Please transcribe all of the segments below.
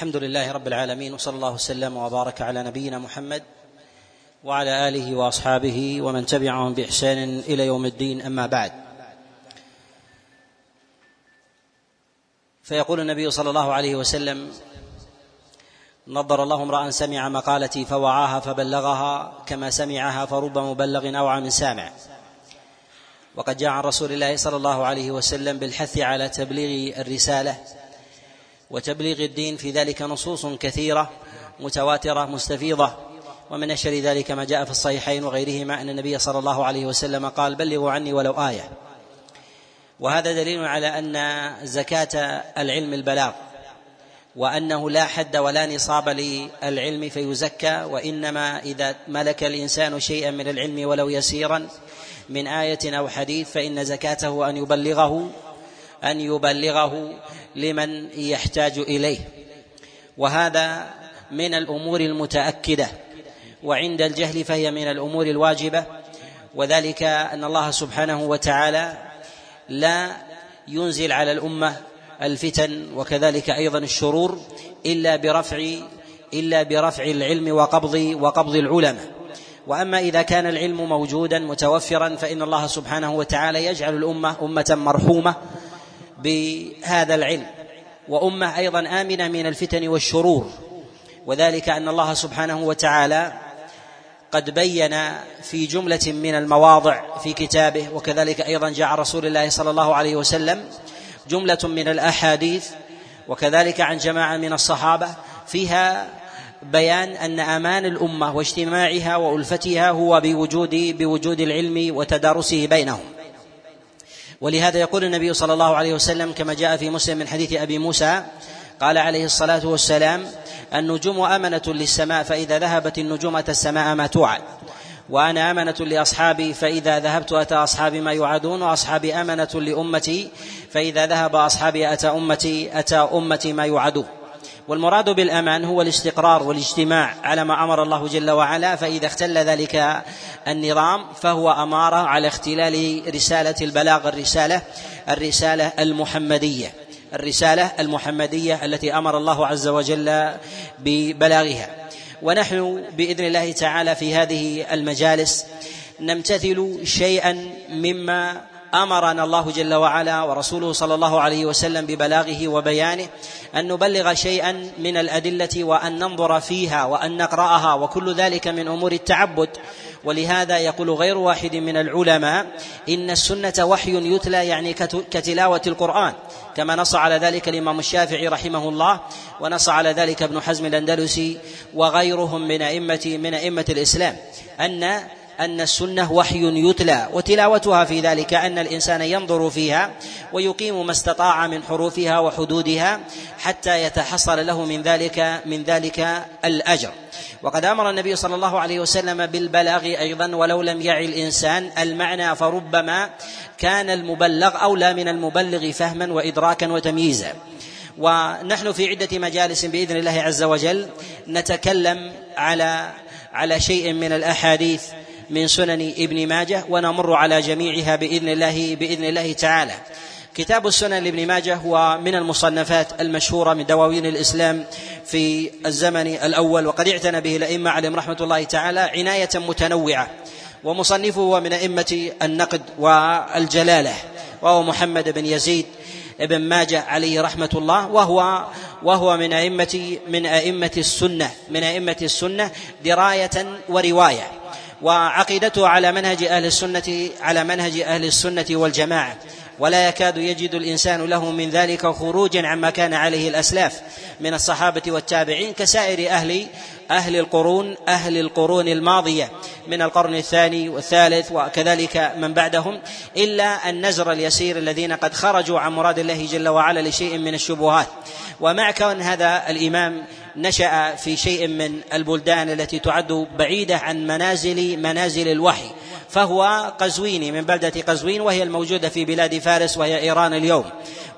الحمد لله رب العالمين وصلى الله وسلم وبارك على نبينا محمد وعلى آله وأصحابه ومن تبعهم بإحسان إلى يوم الدين أما بعد. فيقول النبي صلى الله عليه وسلم نظر الله امرأ سمع مقالتي فوعاها فبلغها كما سمعها فرب مبلغ اوعى من سامع. وقد جاء عن رسول الله صلى الله عليه وسلم بالحث على تبليغ الرسالة وتبليغ الدين في ذلك نصوص كثيرة متواترة مستفيضة. ومن اشهر ذلك ما جاء في الصحيحين وغيرهما أن النبي صلى الله عليه وسلم قال بلغوا عني ولو آية. وهذا دليل على أن زكاة العلم البلاغ وأنه لا حد ولا نصاب للعلم فيزكى وإنما إذا ملك الإنسان شيئا من العلم ولو يسيرا من آية أو حديث فإن زكاته أن يبلغه أن يبلغه لمن يحتاج إليه. وهذا من الأمور المتأكدة. وعند الجهل فهي من الأمور الواجبة. وذلك أن الله سبحانه وتعالى لا ينزل على الأمة الفتن وكذلك أيضا الشرور إلا برفع إلا برفع العلم وقبض وقبض العلماء. وأما إذا كان العلم موجودا متوفرا فإن الله سبحانه وتعالى يجعل الأمة أمة مرحومة. بهذا العلم. وأمة أيضا آمنة من الفتن والشرور. وذلك أن الله سبحانه وتعالى قد بين في جملة من المواضع في كتابه وكذلك أيضا جاء رسول الله صلى الله عليه وسلم جملة من الأحاديث وكذلك عن جماعة من الصحابة فيها بيان أن أمان الأمة واجتماعها وألفتها هو بوجود بوجود العلم وتدارسه بينهم. ولهذا يقول النبي صلى الله عليه وسلم كما جاء في مسلم من حديث أبي موسى قال عليه الصلاة والسلام النجوم أمنة للسماء فإذا ذهبت النجوم أتى السماء ما توعد. وأنا أمنة لأصحابي فإذا ذهبت أتى أصحابي ما يوعدون وأصحابي أمنة لأمتي فإذا ذهب أصحابي أتى أمتي أتى أمتي ما يوعدون. والمراد بالأمان هو الاستقرار والاجتماع على ما أمر الله جل وعلا فإذا اختل ذلك النظام فهو أمارة على اختلال رسالة البلاغ الرسالة الرسالة المحمدية الرسالة المحمدية التي أمر الله عز وجل ببلاغها. ونحن بإذن الله تعالى في هذه المجالس نمتثل شيئا مما أمرنا الله جل وعلا ورسوله صلى الله عليه وسلم ببلاغه وبيانه أن نبلغ شيئا من الأدلة وأن ننظر فيها وأن نقرأها وكل ذلك من أمور التعبد. ولهذا يقول غير واحد من العلماء إن السنة وحي يتلى يعني كتلاوة القرآن كما نص على ذلك الإمام الشافعي رحمه الله ونص على ذلك ابن حزم الأندلسي وغيرهم من ائمه من أئمة الإسلام أن أن السنة وحي يتلى وتلاوتها في ذلك أن الإنسان ينظر فيها ويقيم ما استطاع من حروفها وحدودها حتى يتحصل له من ذلك من ذلك الأجر. وقد أمر النبي صلى الله عليه وسلم بالبلاغ أيضا ولو لم يعي الإنسان المعنى فربما كان المبلغ أولى من المبلغ فهما وادراكا وتمييزا. ونحن في عدة مجالس بإذن الله عز وجل نتكلم على على شيء من الأحاديث من سنن ابن ماجه ونمر على جميعها بإذن الله بإذن الله تعالى. كتاب السنن لابن ماجه هو من المصنفات المشهورة من دواوين الإسلام في الزمن الأول وقد اعتنى به الأئمة عليهم رحمة الله تعالى عناية متنوعة. ومصنفه هو من أئمة النقد والجلالة وهو محمد بن يزيد ابن ماجه عليه رحمة الله وهو وهو من أئمة من أئمة السنة من أئمة السنة دراية ورواية. وعقيدته على منهج أهل السنة على منهج أهل السنة والجماعة. ولا يكاد يجد الإنسان له من ذلك خروجا عما كان عليه الأسلاف من الصحابة والتابعين كسائر أهل أهل القرون أهل القرون الماضية من القرن الثاني والثالث وكذلك من بعدهم إلا النزر اليسير الذين قد خرجوا عن مراد الله جل وعلا لشيء من الشبهات. ومع كون هذا الإمام نشأ في شيء من البلدان التي تعد بعيدة عن منازل منازل الوحي فهو قزويني من بلدة قزوين وهي الموجودة في بلاد فارس وهي إيران اليوم.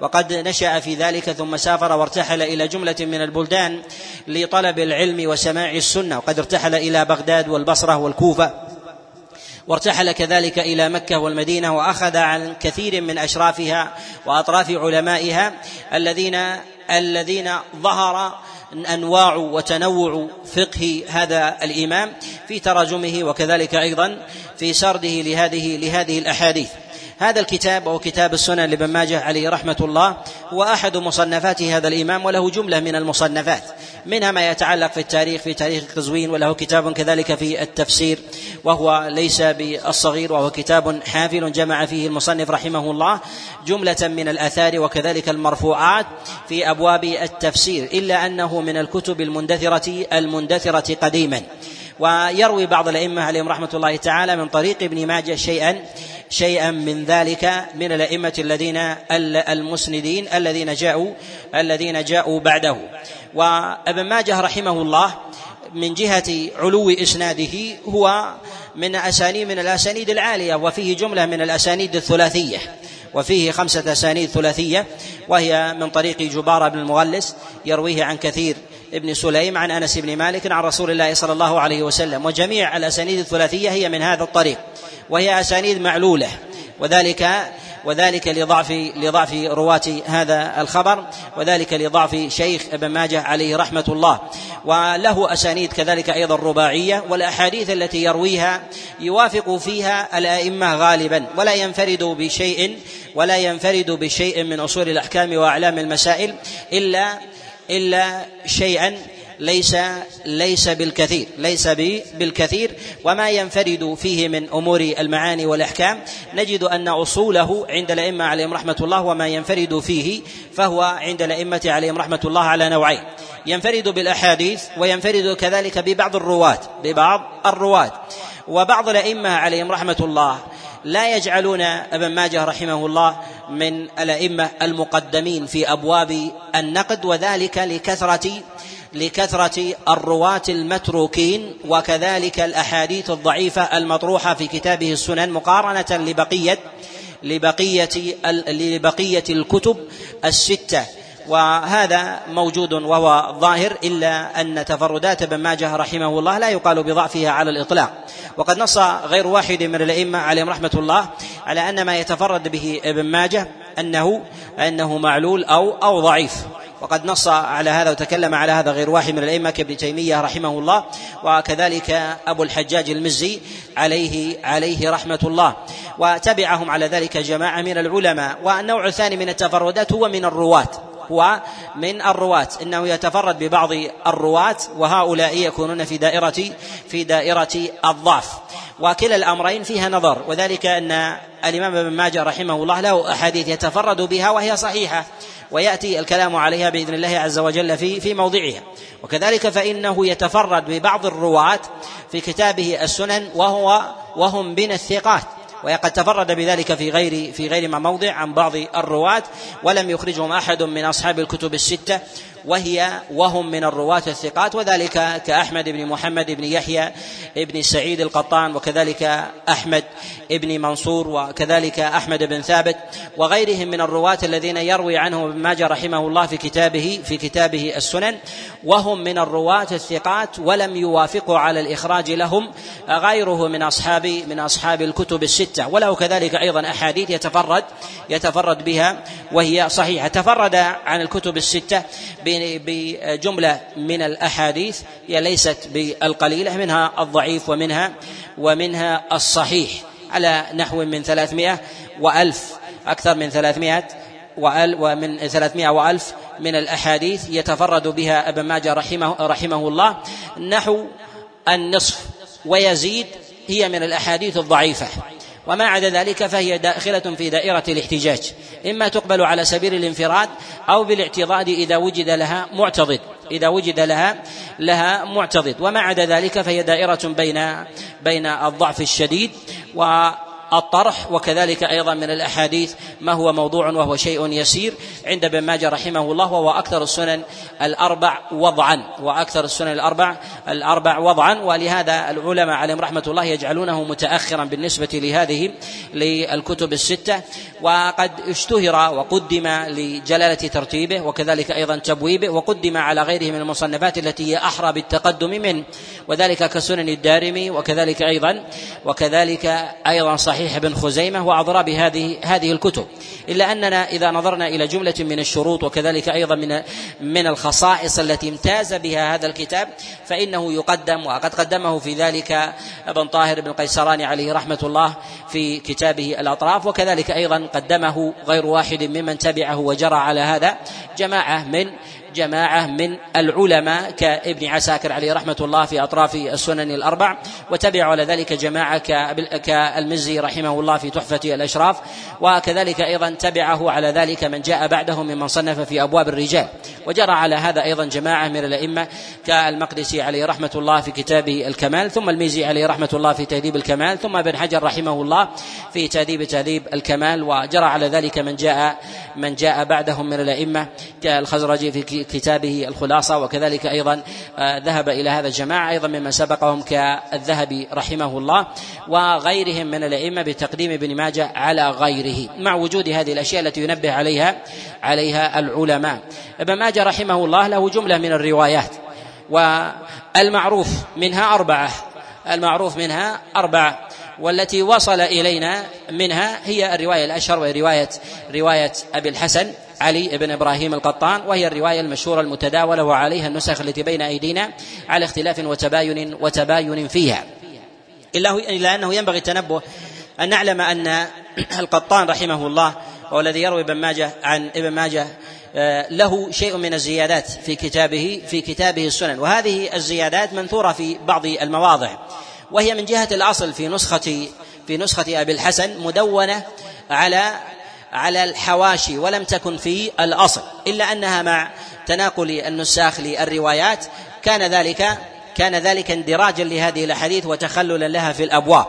وقد نشأ في ذلك ثم سافر وارتحل إلى جملة من البلدان لطلب العلم وسماع السنة وقد ارتحل إلى بغداد والبصرة والكوفة. وارتحل كذلك إلى مكة والمدينة وأخذ عن كثير من أشرافها وأطراف علمائها الذين الذين ظهر أنواع وتنوع فقه هذا الإمام في تراجمه وكذلك أيضا في سرده لهذه لهذه الأحاديث. هذا الكتاب وهو كتاب السنن لابن ماجه عليه رحمة الله هو أحد مصنفات هذا الإمام وله جملة من المصنفات. منها ما يتعلق في التاريخ في تاريخ قزوين وله كتاب كذلك في التفسير وهو ليس بالصغير وهو كتاب حافل جمع فيه المصنف رحمه الله جملة من الآثار وكذلك المرفوعات في أبواب التفسير إلا أنه من الكتب المندثرة المندثرة قديما. ويروي بعض الأئمة عليهم رحمة الله تعالى من طريق ابن ماجه شيئا شيئا من ذلك من الأئمة الذين المسندين الذين جاءوا الذين جاءوا بعده. وابن ماجه رحمه الله من جهة علو إسناده هو من أسانيد من الأسانيد العالية وفيه جملة من الأسانيد الثلاثية وفيه خمسة أسانيد ثلاثية وهي من طريق جبارة بن المغلس يرويه عن كثير ابن سليم عن أنس بن مالك عن رسول الله صلى الله عليه وسلم. وجميع الأسانيد الثلاثية هي من هذا الطريق. وهي أسانيد معلولة. وذلك وذلك لضعف لضعف رواة هذا الخبر. وذلك لضعف شيخ ابن ماجه عليه رحمة الله. وله أسانيد كذلك أيضا رباعية. والأحاديث التي يرويها يوافق فيها الأئمة غالبا. ولا ينفرد بشيء ولا ينفرد بشيء من أصول الأحكام وأعلام المسائل إلا إلا شيئا ليس ليس بالكثير ليس بالكثير. وما ينفرد فيه من أمور المعاني والأحكام نجد أن أصوله عند الأئمة عليهم رحمة الله وما ينفرد فيه فهو عند الأئمة عليهم رحمة الله على نوعين. ينفرد بالأحاديث وينفرد كذلك ببعض الرواة ببعض الرواة. وبعض الأئمة عليهم رحمة الله لا يجعلون ابن ماجه رحمه الله من الأئمة المقدمين في أبواب النقد وذلك لكثرة لكثرة الرواة المتروكين وكذلك الأحاديث الضعيفة المطروحة في كتابه السنن مقارنة لبقية لبقية لبقية الكتب الستة. وهذا موجود وهو ظاهر إلا أن تفردات ابن ماجه رحمه الله لا يقال بضعفها على الإطلاق. وقد نص غير واحد من الأئمة عليهم رحمة الله على أن ما يتفرد به ابن ماجه أنه أنه معلول أو أو ضعيف. وقد نص على هذا وتكلم على هذا غير واحد من الأئمة كابن تيمية رحمه الله وكذلك أبو الحجاج المزي عليه عليه رحمة الله. وتبعهم على ذلك جماعة من العلماء. والنوع الثاني من التفردات هو من الرواة. هو من الرواة. إنه يتفرد ببعض الرواة وهؤلاء يكونون في دائرة في دائرة الضعف. وكلا الأمرين فيها نظر. وذلك أن الإمام ابن ماجه رحمه الله له أحاديث يتفرد بها وهي صحيحة. ويأتي الكلام عليها بإذن الله عز وجل في في موضعها. وكذلك فإنه يتفرد ببعض الرواة في كتابه السنن وهو وهم من الثقات. وقد تفرد بذلك في غير في غير ما موضع عن بعض الرواة ولم يخرجهم أحد من أصحاب الكتب الستة. وهي وهم من الرواة الثقات وذلك كأحمد بن محمد بن يحيى بن سعيد القطان وكذلك أحمد بن منصور وكذلك أحمد بن ثابت وغيرهم من الرواة الذين يروي عنهم ابن ماجه رحمه الله في كتابه في كتابه السنن وهم من الرواة الثقات ولم يوافقوا على الإخراج لهم غيره من أصحاب من أصحاب الكتب الستة. وله كذلك أيضا أحاديث يتفرد يتفرد بها وهي صحيحة. تفرد عن الكتب الستة بجملة من الأحاديث هي ليست بالقليلة منها الضعيف ومنها ومنها الصحيح على نحو من ثلاثمائة وألف أكثر من ثلاثمائة ومن ثلاثمائة وألف من الأحاديث يتفرد بها أبن ماجه رحمه, رحمه الله. نحو النصف ويزيد هي من الأحاديث الضعيفة. وما عدا ذلك فهي داخلة في دائرة الاحتجاج. إما تقبل على سبيل الانفراد أو بالاعتضاد إذا وجد لها معتضد. إذا وجد لها لها معتضد. وما عدا ذلك فهي دائرة بين بين الضعف الشديد و الطرح وكذلك أيضا من الأحاديث ما هو موضوع وهو شيء يسير. عند ابن ماجه رحمه الله وهو أكثر السنن الأربع وضعا وأكثر السنن الأربع الأربع وضعا. ولهذا العلماء عليهم رحمة الله يجعلونه متاخرا بالنسبة لهذه للكتب الستة. وقد اشتهر وقدم لجلالة ترتيبه وكذلك أيضا تبويبه وقدم على غيره من المصنفات التي هي أحرى بالتقدم منه. وذلك كسنن الدارمي وكذلك أيضا وكذلك أيضا صحيح وصحيح ابن خزيمة وأضراب هذه هذه الكتب. إلا أننا إذا نظرنا إلى جملة من الشروط وكذلك أيضا من من الخصائص التي امتاز بها هذا الكتاب فإنه يقدم وقد قدمه في ذلك ابن طاهر بن قيسراني عليه رحمة الله في كتابه الأطراف وكذلك أيضا قدمه غير واحد ممن تبعه وجرى على هذا جماعة من جماعة من العلماء كابن عساكر عليه رحمة الله في أطراف السنن الأربع وتبع على ذلك جماعة كالمزي رحمه الله في تحفة الأشراف وكذلك أيضا تبعه على ذلك من جاء بعده ممن صنف في أبواب الرجال. وجرى على هذا أيضا جماعة من الأئمة كالمقدسي عليه رحمة الله في كتابه الكمال ثم الميزي عليه رحمة الله في تهذيب الكمال ثم ابن حجر رحمه الله في تهذيب تهذيب الكمال وجرى على ذلك من جاء من جاء بعدهم من الأئمة كالخزرجي في كتابه الخلاصة وكذلك أيضا آه، ذهب إلى هذا الجماعة أيضا ممن سبقهم كالذهبي رحمه الله وغيرهم من الأئمة بتقديم ابن ماجه على غيره مع وجود هذه الأشياء التي ينبه عليها عليها العلماء. ابن ماجه رحمه الله له جملة من الروايات والمعروف منها أربعة المعروف منها أربعة والتي وصل إلينا منها هي الرواية الأشهر وهي رواية رواية أبي الحسن علي بن إبراهيم القطان وهي الرواية المشهورة المتداولة وعليها النسخ التي بين أيدينا على اختلاف وتباين وتباين فيها. إلا إلا أنه ينبغي التنبه أن نعلم أن القطان رحمه الله هو الذي يروي ابن ماجه عن ابن ماجه آه، له شيء من الزيادات في كتابه في كتابه السنن. وهذه الزيادات منثورة في بعض المواضع. وهي من جهة الأصل في نسخه في نسخة أبي الحسن مدونة على على الحواشي ولم تكن في الأصل إلا أنها مع تناقل النساخ للروايات. كان ذلك كان ذلك اندراجا لهذه الأحاديث وتخللا لها في الأبواب.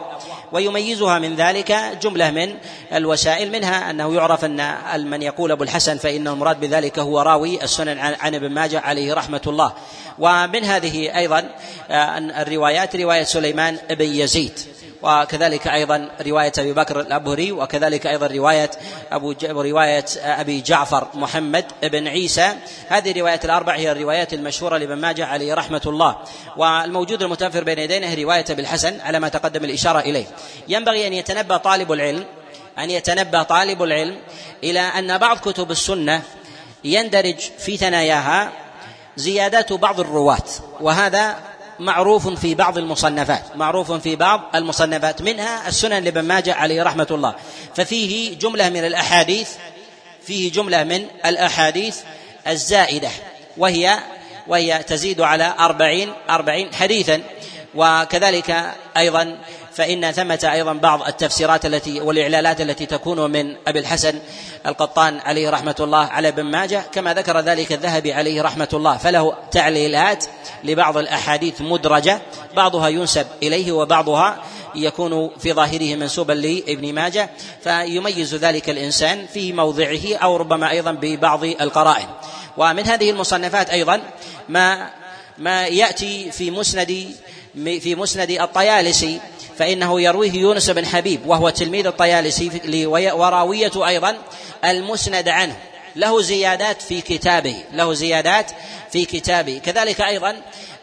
ويميزها من ذلك جملة من الوسائل منها أنه يعرف أن من يقول أبو الحسن فان المراد بذلك هو راوي السنن عن ابن ماجه عليه رحمة الله. ومن هذه أيضا آه، الروايات رواية سليمان بن يزيد. وكذلك أيضا رواية أبي بكر الأبهري وكذلك أيضا رواية أبو رواية أبي جعفر محمد بن عيسى. هذه الروايات الأربع هي الروايات المشهورة لابن ماجه عليه رحمة الله. والموجود المتوفر بين يدينا رواية أبي الحسن على ما تقدم الإشارة إليه. ينبغي أن يتنبه طالب العلم أن يتنبه طالب العلم إلى أن بعض كتب السنة يندرج في ثناياها زيادات بعض الرواة. وهذا معروف في بعض المصنفات معروف في بعض المصنفات منها السنن لابن ماجه عليه رحمة الله. ففيه جملة من الأحاديث فيه جملة من الأحاديث الزائدة وهي وهي تزيد على أربعين أربعين حديثا وكذلك أيضا فإن ثمة أيضا بعض التفسيرات التي والإعلالات التي تكون من أبي الحسن القطان عليه رحمة الله على ابن ماجه كما ذكر ذلك الذهبي عليه رحمة الله فله تعليلات لبعض الأحاديث مدرجة بعضها ينسب إليه وبعضها يكون في ظاهره منسوبا لابن ماجه فيميز ذلك الإنسان في موضعه أو ربما أيضا ببعض القرائن. ومن هذه المصنفات أيضا ما ما يأتي في مسند في مسند الطيالسي فإنه يرويه يونس بن حبيب وهو تلميذ الطيالسي وراوية أيضا المسند عنه. له زيادات في كتابه له زيادات في كتابه. كذلك أيضا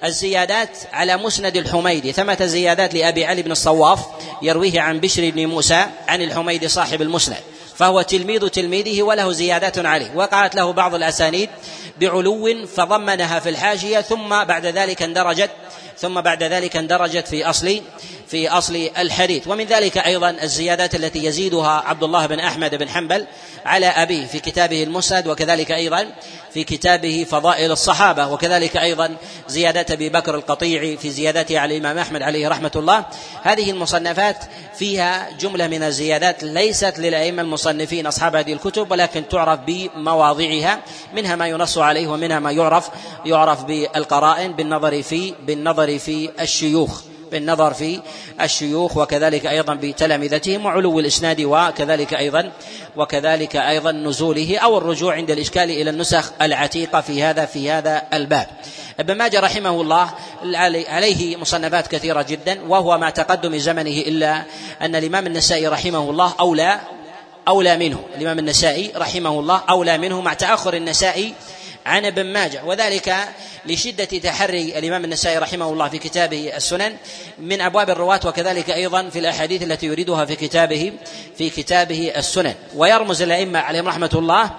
الزيادات على مسند الحميدي. ثمة زيادات لأبي علي بن الصواف يرويه عن بشر بن موسى عن الحميدي صاحب المسند. فهو تلميذ تلميذه وله زيادات عليه. وقعت له بعض الأسانيد بعلو فضمنها في الحاشية ثم بعد ذلك اندرجت ثم بعد ذلك اندرجت في أصل في أصل الحديث. ومن ذلك أيضا الزيادات التي يزيدها عبد الله بن أحمد بن حنبل على أبيه في كتابه المسند وكذلك أيضا في كتابه فضائل الصحابة وكذلك أيضا زيادات أبي بكر القطيعي في زيادته على الإمام أحمد عليه رحمة الله. هذه المصنفات فيها جملة من الزيادات ليست للأئمة المصنفين أصحاب هذه الكتب ولكن تعرف بمواضعها منها ما ينص عليه ومنها ما يعرف يعرف بالقرائن بالنظر في بالنظر في الشيوخ. بالنظر في الشيوخ وكذلك أيضا بتلامذتهم وعلو الإسناد وكذلك أيضا وكذلك أيضا نزوله أو الرجوع عند الإشكال إلى النسخ العتيقة في هذا في هذا الباب. ابن ماجه رحمه الله عليه مصنفات كثيرة جدا وهو مع تقدم زمنه إلا أن الإمام النسائي رحمه الله اولى أولى منه الإمام النسائي رحمه الله أولى منه مع تأخر النسائي عن ابن ماجه. وذلك لشدة تحري الإمام النسائي رحمه الله في كتابه السنن من أبواب الرواة وكذلك أيضا في الأحاديث التي يريدها في كتابه في كتابه السنن. ويرمز الأئمة عليهم رحمة الله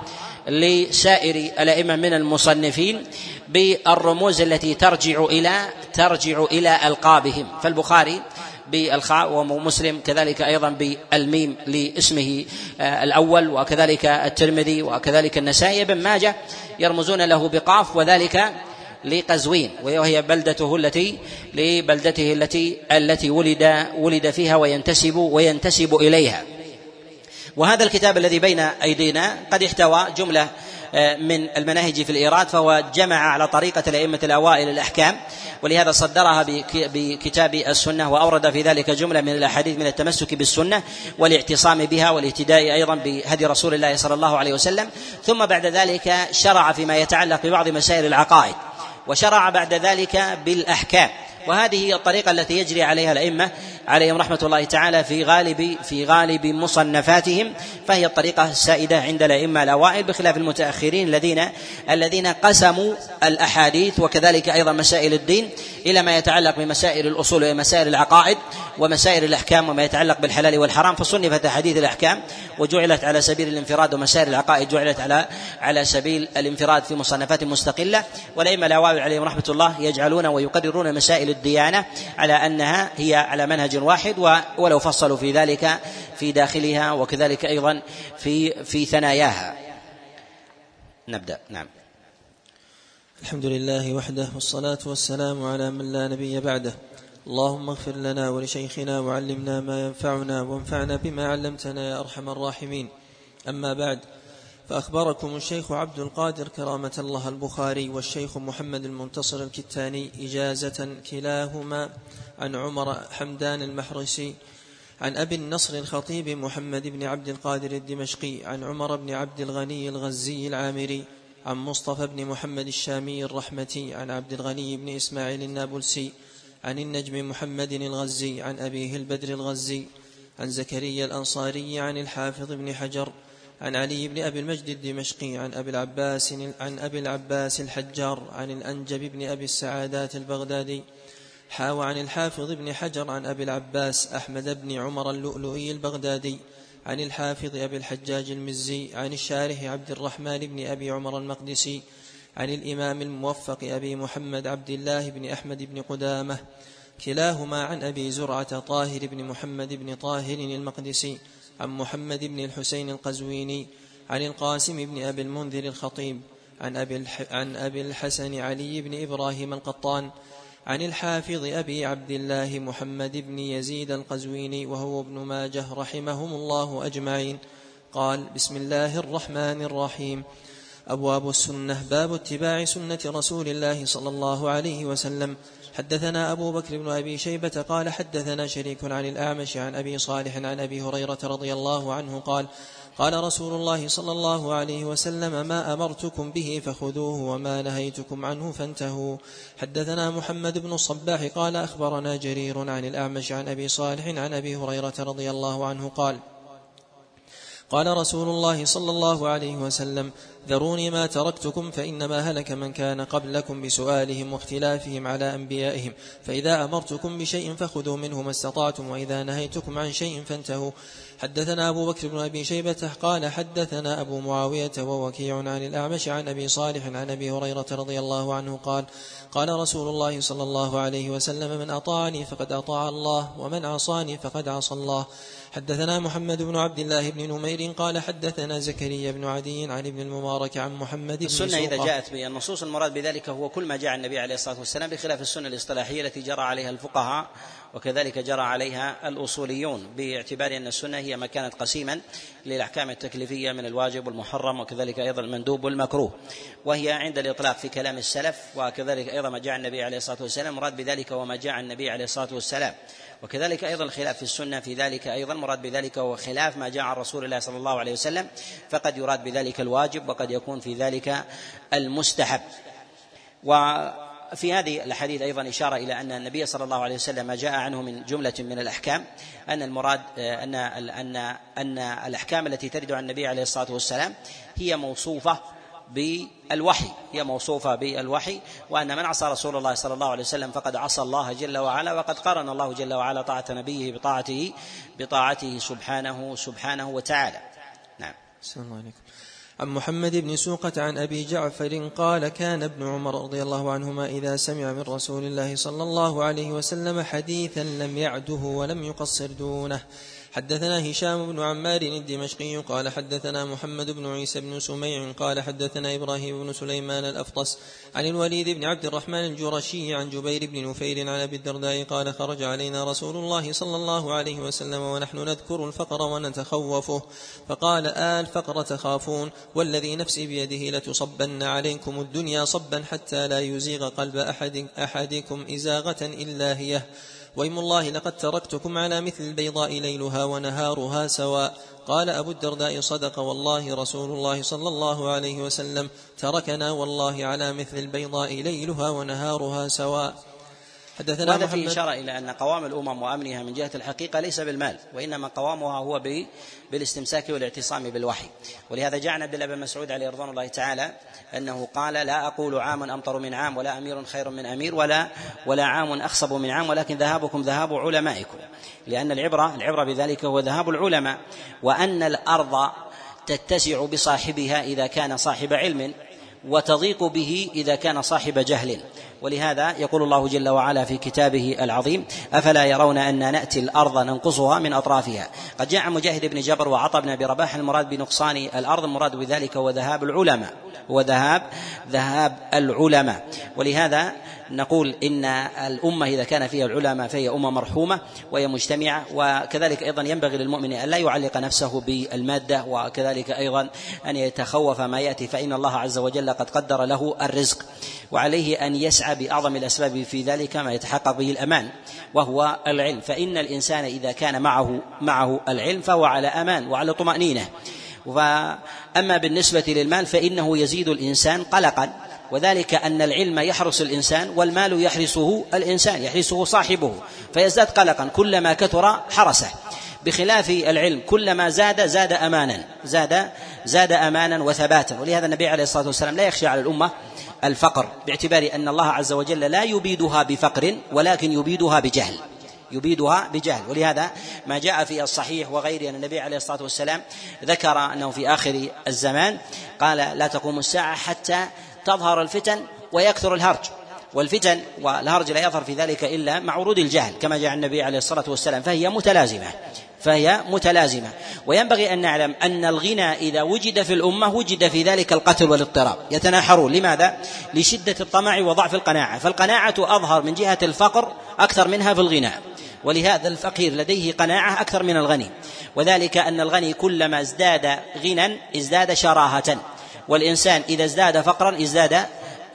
لسائر الأئمة من المصنفين بالرموز التي ترجع إلى ترجع إلى ألقابهم. فالبخاري بالخاء ومسلم كذلك أيضا بالميم لاسمه آه، الأول وكذلك الترمذي وكذلك النسائي بن ماجه يرمزون له بقاف وذلك لقزوين وهي بلدته التي لبلدته التي التي ولد ولد فيها وينتسب وينتسب إليها. وهذا الكتاب الذي بين أيدينا قد احتوى جملة من المناهج في الإيراد فهو جمع على طريقة الأئمة الأوائل الأحكام. ولهذا صدرها بكتاب السنة وأورد في ذلك جملة من الأحاديث من التمسك بالسنة والاعتصام بها والاهتداء أيضا بهدي رسول الله صلى الله عليه وسلم. ثم بعد ذلك شرع فيما يتعلق ببعض مسائل العقائد وشرع بعد ذلك بالأحكام. وهذه هي الطريقة التي يجري عليها الأئمة عليهم رحمة الله تعالى في غالب في غالب مصنفاتهم فهي الطريقة السائدة عند الأئمة الأوائل بخلاف المتأخرين الذين الذين قسموا الأحاديث وكذلك أيضا مسائل الدين إلى ما يتعلق بمسائل الأصول ومسائل العقائد ومسائل الأحكام وما يتعلق بالحلال والحرام فصنفت أحاديث الأحكام وجعلت على سبيل الانفراد ومسائل العقائد جعلت على على سبيل الانفراد في مصنفات مستقلة والأئمة الأوائل عليهم رحمة الله يجعلون ويقررون مسائل الديانة على أنها هي على منهج واحد ولو فصلوا في ذلك في داخلها وكذلك أيضا في في ثناياها. نبدأ. نعم. الحمد لله وحده والصلاة والسلام على من لا نبي بعده. اللهم اغفر لنا ولشيخنا وعلمنا ما ينفعنا وانفعنا بما علمتنا يا أرحم الراحمين. أما بعد فأخبركم الشيخ عبد القادر كرامة الله البخاري والشيخ محمد المنتصر الكتاني إجازة كلاهما عن عمر حمدان المحرسي عن أبي النصر الخطيب محمد بن عبد القادر الدمشقي عن عمر بن عبد الغني الغزي العامري عن مصطفى بن محمد الشامي الرحمتي عن عبد الغني بن إسماعيل النابلسي عن النجم محمد الغزي عن أبيه البدر الغزي عن زكريا الأنصاري عن الحافظ بن حجر عن علي بن أبي المجد الدمشقي عن أبي العباس عن أبي العباس الحجار عن الأنجب بن أبي السعادات البغدادي حاوى عن الحافظ بن حجر عن أبي العباس أحمد بن عمر اللؤلؤي البغدادي عن الحافظ أبي الحجاج المزي عن الشارح عبد الرحمن بن أبي عمر المقدسي عن الإمام الموفق أبي محمد عبد الله بن أحمد بن قدامة كلاهما عن أبي زرعة طاهر بن محمد بن طاهر المقدسي عن محمد بن الحسين القزويني عن القاسم بن أبي المنذر الخطيب عن أبي, عن أبي الحسن علي بن إبراهيم القطان عن الحافظ أبي عبد الله محمد بن يزيد القزويني وهو ابن ماجه رحمهم الله أجمعين. قال بسم الله الرحمن الرحيم. أبواب السنة. باب اتباع سنة رسول الله صلى الله عليه وسلم. حدثنا أبو بكر بن أبي شيبة قال حدثنا شريك عن الأعمش عن أبي صالح عن أبي هريرة رضي الله عنه قال قال رسول الله صلى الله عليه وسلم ما أمرتكم به فخذوه وما نهيتكم عنه فانتهوا. حدثنا محمد بن الصباح قال أخبرنا جرير عن الأعمش عن أبي صالح عن أبي هريرة رضي الله عنه قال قال رسول الله صلى الله عليه وسلم ذروني ما تركتكم فإنما هلك من كان قبلكم بسؤالهم واختلافهم على أنبيائهم. فإذا أمرتكم بشيء فخذوا منه ما استطعتم وإذا نهيتكم عن شيء فانتهوا. حدثنا أبو بكر بن أبي شيبة قال حدثنا أبو معاوية ووكيع عن الأعمش عن أبي صالح عن أبي هريرة رضي الله عنه قال قال رسول الله صلى الله عليه وسلم من أطاعني فقد أطاع الله ومن عصاني فقد عصى الله. حدثنا محمد بن عبد الله بن نمير قال حدثنا زكريا بن عدي عن ابن المبارك عن محمد بن السنة إذا جاءت بالنصوص المراد بذلك هو كل ما جاء النبي عليه الصلاة والسلام بخلاف السنة الاصطلاحية التي جرى عليها الفقهاء وكذلك جرى عليها الأصوليون باعتبار أن السنة هي ما كانت قسيما للأحكام التكليفية من الواجب والمحرم وكذلك أيضا المندوب والمكروه. وهي عند الإطلاق في كلام السلف وكذلك أيضا ما جاء النبي عليه الصلاة والسلام مراد بذلك وما جاء النبي عليه الصلاة والسلام. وكذلك أيضا الخلاف في السنة في ذلك أيضا مراد بذلك هو خلاف ما جاء عن رسول الله صلى الله عليه وسلم فقد يراد بذلك الواجب وقد يكون في ذلك المستحب. وفي هذه الحديث أيضا إشارة إلى أن النبي صلى الله عليه وسلم ما جاء عنه من جملة من الأحكام أن المراد أن أن أن الأحكام التي ترد عن النبي عليه الصلاة والسلام هي موصوفة بالوحي هي موصوفة بالوحي وأن من عصى رسول الله صلى الله عليه وسلم فقد عصى الله جل وعلا وقد قارن الله جل وعلا طاعة نبيه بطاعته بطاعته سبحانه سبحانه وتعالى. نعم. الله عليكم. عن محمد بن سوقة عن أبي جعفر قال كان ابن عمر رضي الله عنهما إذا سمع من رسول الله صلى الله عليه وسلم حديثا لم يعده ولم يقصر دونه. حدثنا هشام بن عمار الدمشقي قال حدثنا محمد بن عيسى بن سميع قال حدثنا إبراهيم بن سليمان الأفطس عن الوليد بن عبد الرحمن الجرشي عن جبير بن نفير عن أبي الدرداء قال خرج علينا رسول الله صلى الله عليه وسلم ونحن نذكر الفقر ونتخوفه فقال آل فقر تخافون والذي نفسي بيده لتصبن عليكم الدنيا صبا حتى لا يزيغ قلب أحد أحدكم إزاغة إلا هي وإم الله لقد تركتكم على مثل البيضاء ليلها ونهارها سواء. قال أبو الدرداء صدق والله رسول الله صلى الله عليه وسلم تركنا والله على مثل البيضاء ليلها ونهارها سواء. حدثنا وهذا فيه إشارة إلى أن قوام الأمم وأمنها من جهة الحقيقة ليس بالمال وإنما قوامها هو بالاستمساك والاعتصام بالوحي. ولهذا جاء عن عبد الله بن مسعود عليه رضوان الله تعالى أنه قال لا أقول عام أمطر من عام ولا أمير خير من أمير ولا ولا عام أخصب من عام ولكن ذهابكم ذهاب علمائكم. لأن العبرة العبرة بذلك هو ذهاب العلماء وأن الأرض تتسع بصاحبها إذا كان صاحب علم وتضيق به إذا كان صاحب جهل. ولهذا يقول الله جل وعلا في كتابه العظيم أفلا يرون أن نأتي الأرض ننقصها من أطرافها؟ قد جاء مجاهد بن جبر وعطى بن أبي رباح المراد بنقصان الأرض المراد بذلك هو ذهاب العلماء. هو ذهاب ذهاب العلماء. ولهذا نقول إن الأمة إذا كان فيها العلماء فهي أمة مرحومة وهي مجتمعة وكذلك أيضا ينبغي للمؤمن أن لا يعلق نفسه بالمادة وكذلك أيضا أن يتخوف ما يأتي فإن الله عز وجل قد قدر له الرزق. وعليه أن يسعى بأعظم الأسباب في ذلك ما يتحقق به الأمان وهو العلم. فإن الإنسان إذا كان معه معه العلم فهو على أمان وعلى طمأنينة. وأما بالنسبة للمال فإنه يزيد الإنسان قلقا وذلك أن العلم يحرس الإنسان والمال يحرسه الإنسان يحرسه صاحبه فيزداد قلقا كلما كثر حرسه بخلاف العلم كلما زاد زاد امانا زاد زاد امانا وثباتا ولهذا النبي عليه الصلاة والسلام لا يخشى على الأمة الفقر باعتبار أن الله عز وجل لا يبيدها بفقر ولكن يبيدها بجهل. يبيدها بجهل. ولهذا ما جاء في الصحيح وغيره أن النبي عليه الصلاة والسلام ذكر أنه في آخر الزمان قال لا تقوم الساعة حتى تظهر الفتن ويكثر الهرج. والفتن والهرج لا يظهر في ذلك إلا مع ورود الجهل كما جاء النبي عليه الصلاة والسلام فهي متلازمة. فهي متلازمة. وينبغي أن نعلم أن الغنى إذا وجد في الأمة وجد في ذلك القتل والاضطراب. يتناحرون. لماذا؟ لشدة الطمع وضعف القناعة. فالقناعة أظهر من جهة الفقر أكثر منها في الغنى ولهذا الفقير لديه قناعة أكثر من الغني. وذلك أن الغني كلما ازداد غنى ازداد شراهة. والإنسان إذا ازداد فقرا ازداد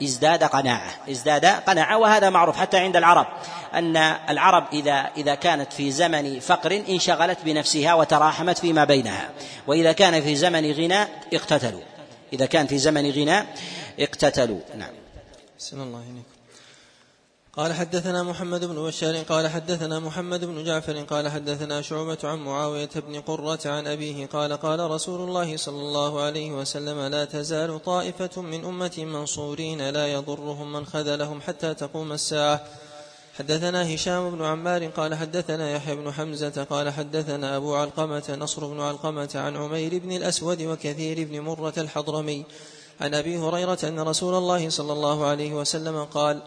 ازداد قناعة. ازداد قناعة وهذا معروف حتى عند العرب. أن العرب إذا إذا كانت في زمن فقر انشغلت بنفسها وتراحمت فيما بينها. وإذا كان في زمن غنى اقتتلوا. إذا كان في زمن غنى اقتتلوا. نعم. الله عليكم قال حدثنا محمد بن بشار قال حدثنا محمد بن جعفر قال حدثنا شعبة عن معاوية بن قرة عن أبيه قال قال رسول الله صلى الله عليه وسلم لا تزال طائفة من أمتي منصورين لا يضرهم من خذلهم حتى تقوم الساعة. حدثنا هشام بن عمار قال حدثنا يحيى بن حمزة قال حدثنا أبو علقمة نصر بن علقمة عن عمير بن الأسود وكثير بن مرة الحضرمي. عن أبي هريرة أن رسول الله صلى الله عليه وسلم قال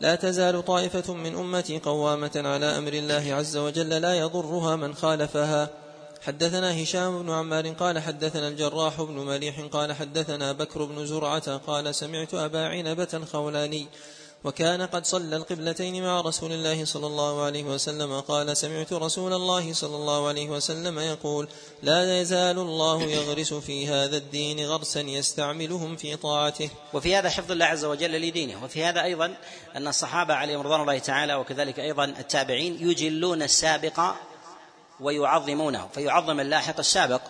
لا تزال طائفة من أمتي قوامة على أمر الله عز وجل لا يضرها من خالفها. حدثنا هشام بن عمار قال حدثنا الجراح بن مليح قال حدثنا بكر بن زرعة قال سمعت أبا عنبة الخولاني وكان قد صلى القبلتين مع رسول الله صلى الله عليه وسلم قال سمعت رسول الله صلى الله عليه وسلم يقول لا يزال الله يغرس في هذا الدين غرسا يستعملهم في طاعته. وفي هذا حفظ الله عز وجل لدينه. وفي هذا أيضا أن الصحابة عليهم رضوان الله تعالى وكذلك أيضا التابعين يجلون السابق ويعظمونه فيعظم اللاحق السابق.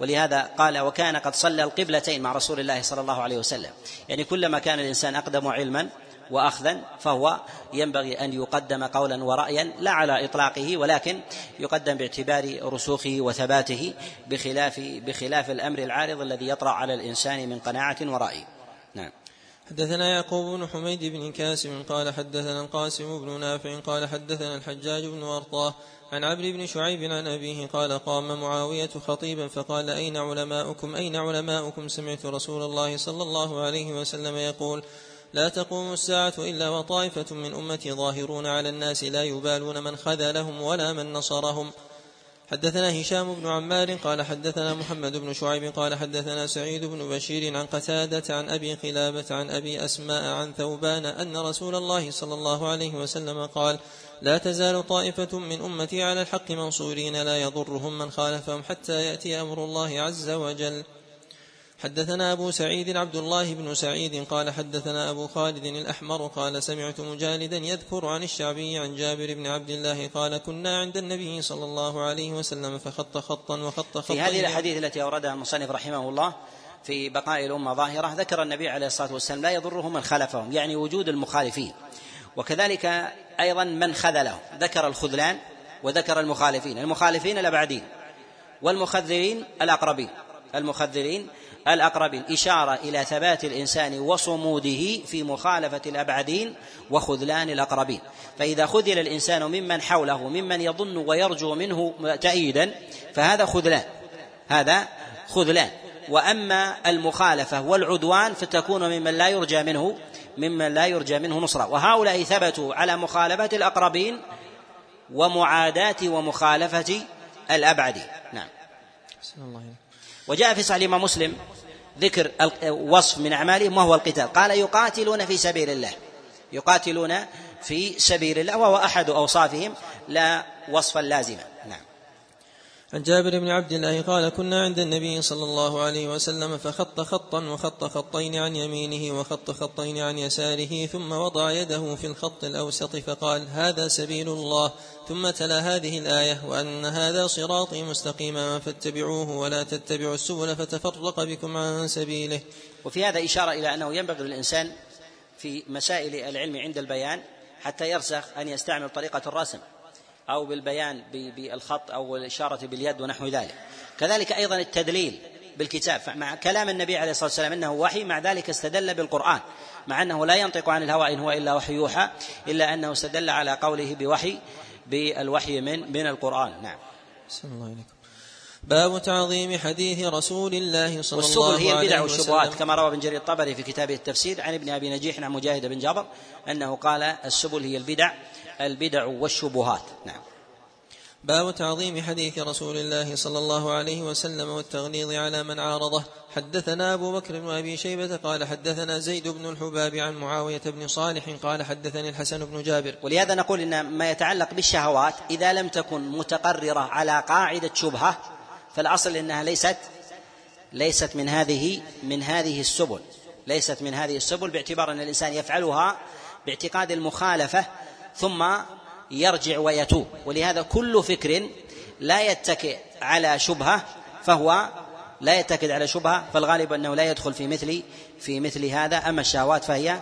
ولهذا قال وكان قد صلى القبلتين مع رسول الله صلى الله عليه وسلم. يعني كلما كان الإنسان أقدم علما وأخذا فهو ينبغي أن يقدم قولا ورأيا لا على إطلاقه ولكن يقدم باعتبار رسوخه وثباته بخلاف بخلاف الأمر العارض الذي يطرأ على الإنسان من قناعة ورأي. نعم. حدثنا يعقوب بن حميد بن كاسم قال حدثنا القاسم بن نافع قال حدثنا الحجاج بن ورطاه عن عبد بن شعيب عن أبيه قال قام معاوية خطيبا فقال أين علماؤكم أين علماؤكم؟ سمعت رسول الله صلى الله عليه وسلم يقول لا تقوم الساعة إلا وطائفة من أمتي ظاهرون على الناس لا يبالون من خذلهم ولا من نصرهم. حدثنا هشام بن عمار قال حدثنا محمد بن شعيب قال حدثنا سعيد بن بشير عن قتادة عن أبي قلابة عن أبي أسماء عن ثوبان أن رسول الله صلى الله عليه وسلم قال لا تزال طائفة من أمتي على الحق منصورين لا يضرهم من خالفهم حتى يأتي أمر الله عز وجل. حدثنا أبو سعيد عبد الله بن سعيد قال حدثنا أبو خالد الأحمر قال سمعت مجالدا يذكر عن الشعبي عن جابر بن عبد الله قال كنا عند النبي صلى الله عليه وسلم فخط خطا وخط خطا في هذه الأحاديث التي أوردها المصنف رحمه الله في بقاء الأمة ظاهرة ذكر النبي عليه الصلاة والسلام لا يضرهم من خالفهم يعني وجود المخالفين. وكذلك أيضا من خذلهم ذكر الخذلان وذكر المخالفين المخالفين الأبعدين والمخذلين الأقربين المخذلين الأقربين. إشارة إلى ثبات الإنسان وصموده في مخالفة الأبعدين وخذلان الأقربين. فإذا خذل الإنسان ممن حوله ممن يظن ويرجو منه تأييدا فهذا خذلان. هذا خذلان. وأما المخالفة والعدوان فتكون ممن لا يرجى منه ممن لا يرجى منه نصرة. وهؤلاء ثبتوا على مخالفة الأقربين ومعاداة ومخالفة الأبعد نعم. وجاء في صحيح الإمام مسلم ذكر وصف من أعمالهم وهو القتال. قال يقاتلون في سبيل الله. يقاتلون في سبيل الله وهو أحد أوصافهم. لا وصفا لازما. عن جابر بن عبد الله قال كنا عند النبي صلى الله عليه وسلم فخط خطا وخط خطين عن يمينه وخط خطين عن يساره ثم وضع يده في الخط الأوسط فقال هذا سبيل الله ثم تلا هذه الآية وأن هذا صراطي مستقيما فاتبعوه ولا تتبعوا السبل فتفرق بكم عن سبيله. وفي هذا إشارة إلى أنه ينبغي للإنسان في مسائل العلم عند البيان حتى يرسخ أن يستعمل طريقة الرسم. أو بالبيان بالخط أو الإشارة باليد ونحو ذلك. كذلك أيضا التدليل بالكتاب. مع كلام النبي عليه الصلاة والسلام إنه وحي مع ذلك استدل بالقرآن مع أنه لا ينطق عن الهوى إن هو إلا وحي يوحى إلا أنه استدل على قوله بوحي بالوحي من من القرآن. نعم. الله عليكم باب تعظيم حديث رسول الله صلى الله عليه وسلم والسبل هي البدع والشبهات كما روى ابن جرير الطبري في كتابه التفسير عن ابن أبي نجيح عن مجاهد بن جابر أنه قال السبل هي البدع البدع والشبهات. نعم. باب تعظيم حديث رسول الله صلى الله عليه وسلم والتغليظ على من عارضه. حدثنا أبو بكر وأبي شيبة قال حدثنا زيد بن الحباب عن معاوية بن صالح قال حدثني الحسن بن جابر. ولهذا نقول إن ما يتعلق بالشهوات إذا لم تكن متقررة على قاعدة شبهة فالأصل إنها ليست ليست من هذه من هذه السبل. ليست من هذه السبل باعتبار أن الإنسان يفعلها باعتقاد المخالفة ثم يرجع ويتوب. ولهذا كل فكر لا يتكئ على شبهة فهو لا يتكد على شبهة فالغالب أنه لا يدخل في مثل في مثل هذا. أما الشهوات فهي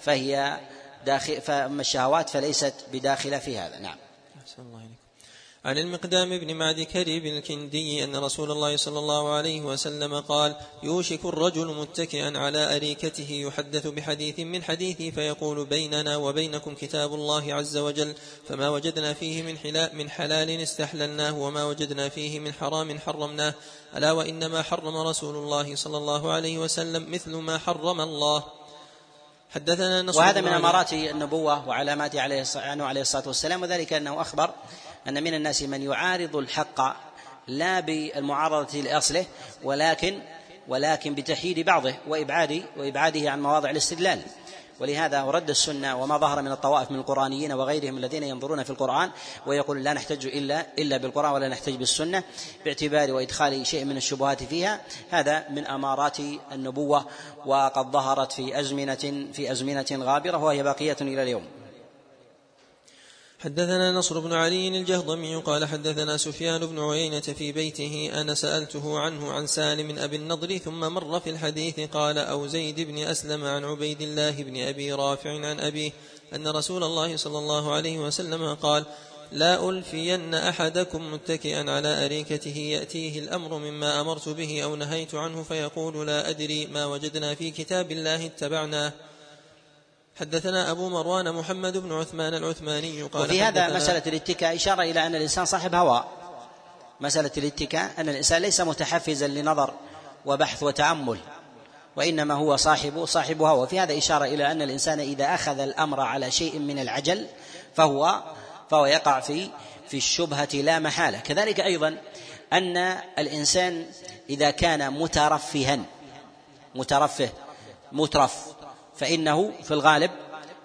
فهي داخل فأما الشهوات فليست بداخلة في هذا. نعم. الله عن المقدام بن معد كريب الكندي أن رسول الله صلى الله عليه وسلم قال يوشك الرجل متكئا على أريكته يحدث بحديث من حديثي فيقول بيننا وبينكم كتاب الله عز وجل فما وجدنا فيه من حلال, من حلال استحللناه وما وجدنا فيه من حرام حرمناه. ألا وإنما حرم رسول الله صلى الله عليه وسلم مثل ما حرم الله. حدثنا نصر وهذا من أمارات النبوة وعلامات عليه عليه الصلاة والسلام وذلك أنه أخبر أن من الناس من يعارض الحق لا بالمعارضة لأصله ولكن ولكن بتحييد بعضه وإبعاد وإبعاده عن مواضع الاستدلال. ولهذا رد السنة وما ظهر من الطوائف من القرآنيين وغيرهم الذين ينظرون في القرآن ويقول لا نحتج إلا إلا بالقرآن ولا نحتج بالسنة باعتبار وإدخال شيء من الشبهات فيها. هذا من أمارات النبوة وقد ظهرت في أزمنة في أزمنة غابرة وهي باقية إلى اليوم. حدثنا نصر بن علي الجهضمي قال حدثنا سفيان بن عيينة في بيته أنا سألته عنه عن سالم أبي النضر ثم مر في الحديث قال أو زيد بن أسلم عن عبيد الله بن أبي رافع عن أبيه أن رسول الله صلى الله عليه وسلم قال لا ألفين أحدكم متكئا على أريكته يأتيه الأمر مما أمرت به أو نهيت عنه فيقول لا أدري ما وجدنا في كتاب الله اتبعناه. حدثنا أبو مروان محمد بن عثمان العثماني قال وفي هذا مسألة الاتكاء إشارة إلى أن الإنسان صاحب هوى. مسألة الاتكاء أن الإنسان ليس متحفزا لنظر وبحث وتأمل وإنما هو صاحب صاحب هوى. وفي هذا إشارة إلى أن الإنسان إذا أخذ الأمر على شيء من العجل فهو فهو يقع في في الشبهة لا محالة. كذلك أيضا أن الإنسان إذا كان مترفها مترفه مترف فإنه في الغالب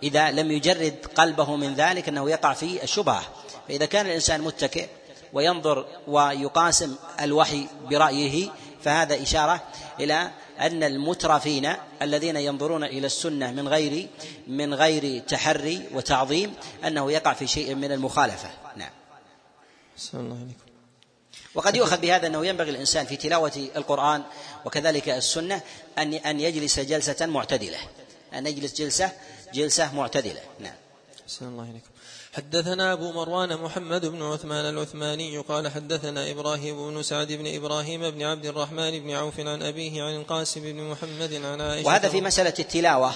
إذا لم يجرد قلبه من ذلك أنه يقع في الشبهة. فإذا كان الإنسان متكئ وينظر ويقاسم الوحي برأيه فهذا إشارة إلى أن المترفين الذين ينظرون إلى السنة من غير من غير تحري وتعظيم أنه يقع في شيء من المخالفة. نعم. الله عليكم. وقد يؤخذ بهذا أنه ينبغي الإنسان في تلاوة القرآن وكذلك السنة ان أن يجلس جلسة معتدلة. أن يجلس جلسة جلسة معتدلة نعم. الله عليكم. حدثنا أبو مروان محمد بن عثمان العثماني قال حدثنا إبراهيم بن سعد بن إبراهيم بن عبد الرحمن بن عوف عن أبيه عن القاسم بن محمد عن عائشة وهذا في مسألة التلاوة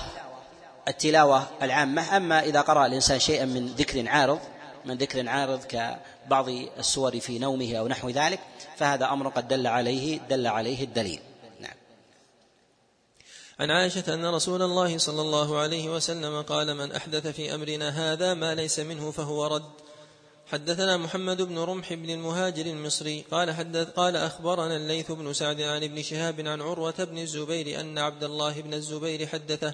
التلاوة العامة أما إذا قرأ الإنسان شيئا من ذكر عارض من ذكر عارض كبعض السور في نومه أو نحو ذلك فهذا أمر قد دل عليه دل عليه الدليل عن عائشة أن رسول الله صلى الله عليه وسلم قال من أحدث في أمرنا هذا ما ليس منه فهو رد. حدثنا محمد بن رمح بن المهاجر المصري قال حدث قال أخبرنا الليث بن سعد عن ابن شهاب عن عروة بن الزبير أن عبد الله بن الزبير حدثه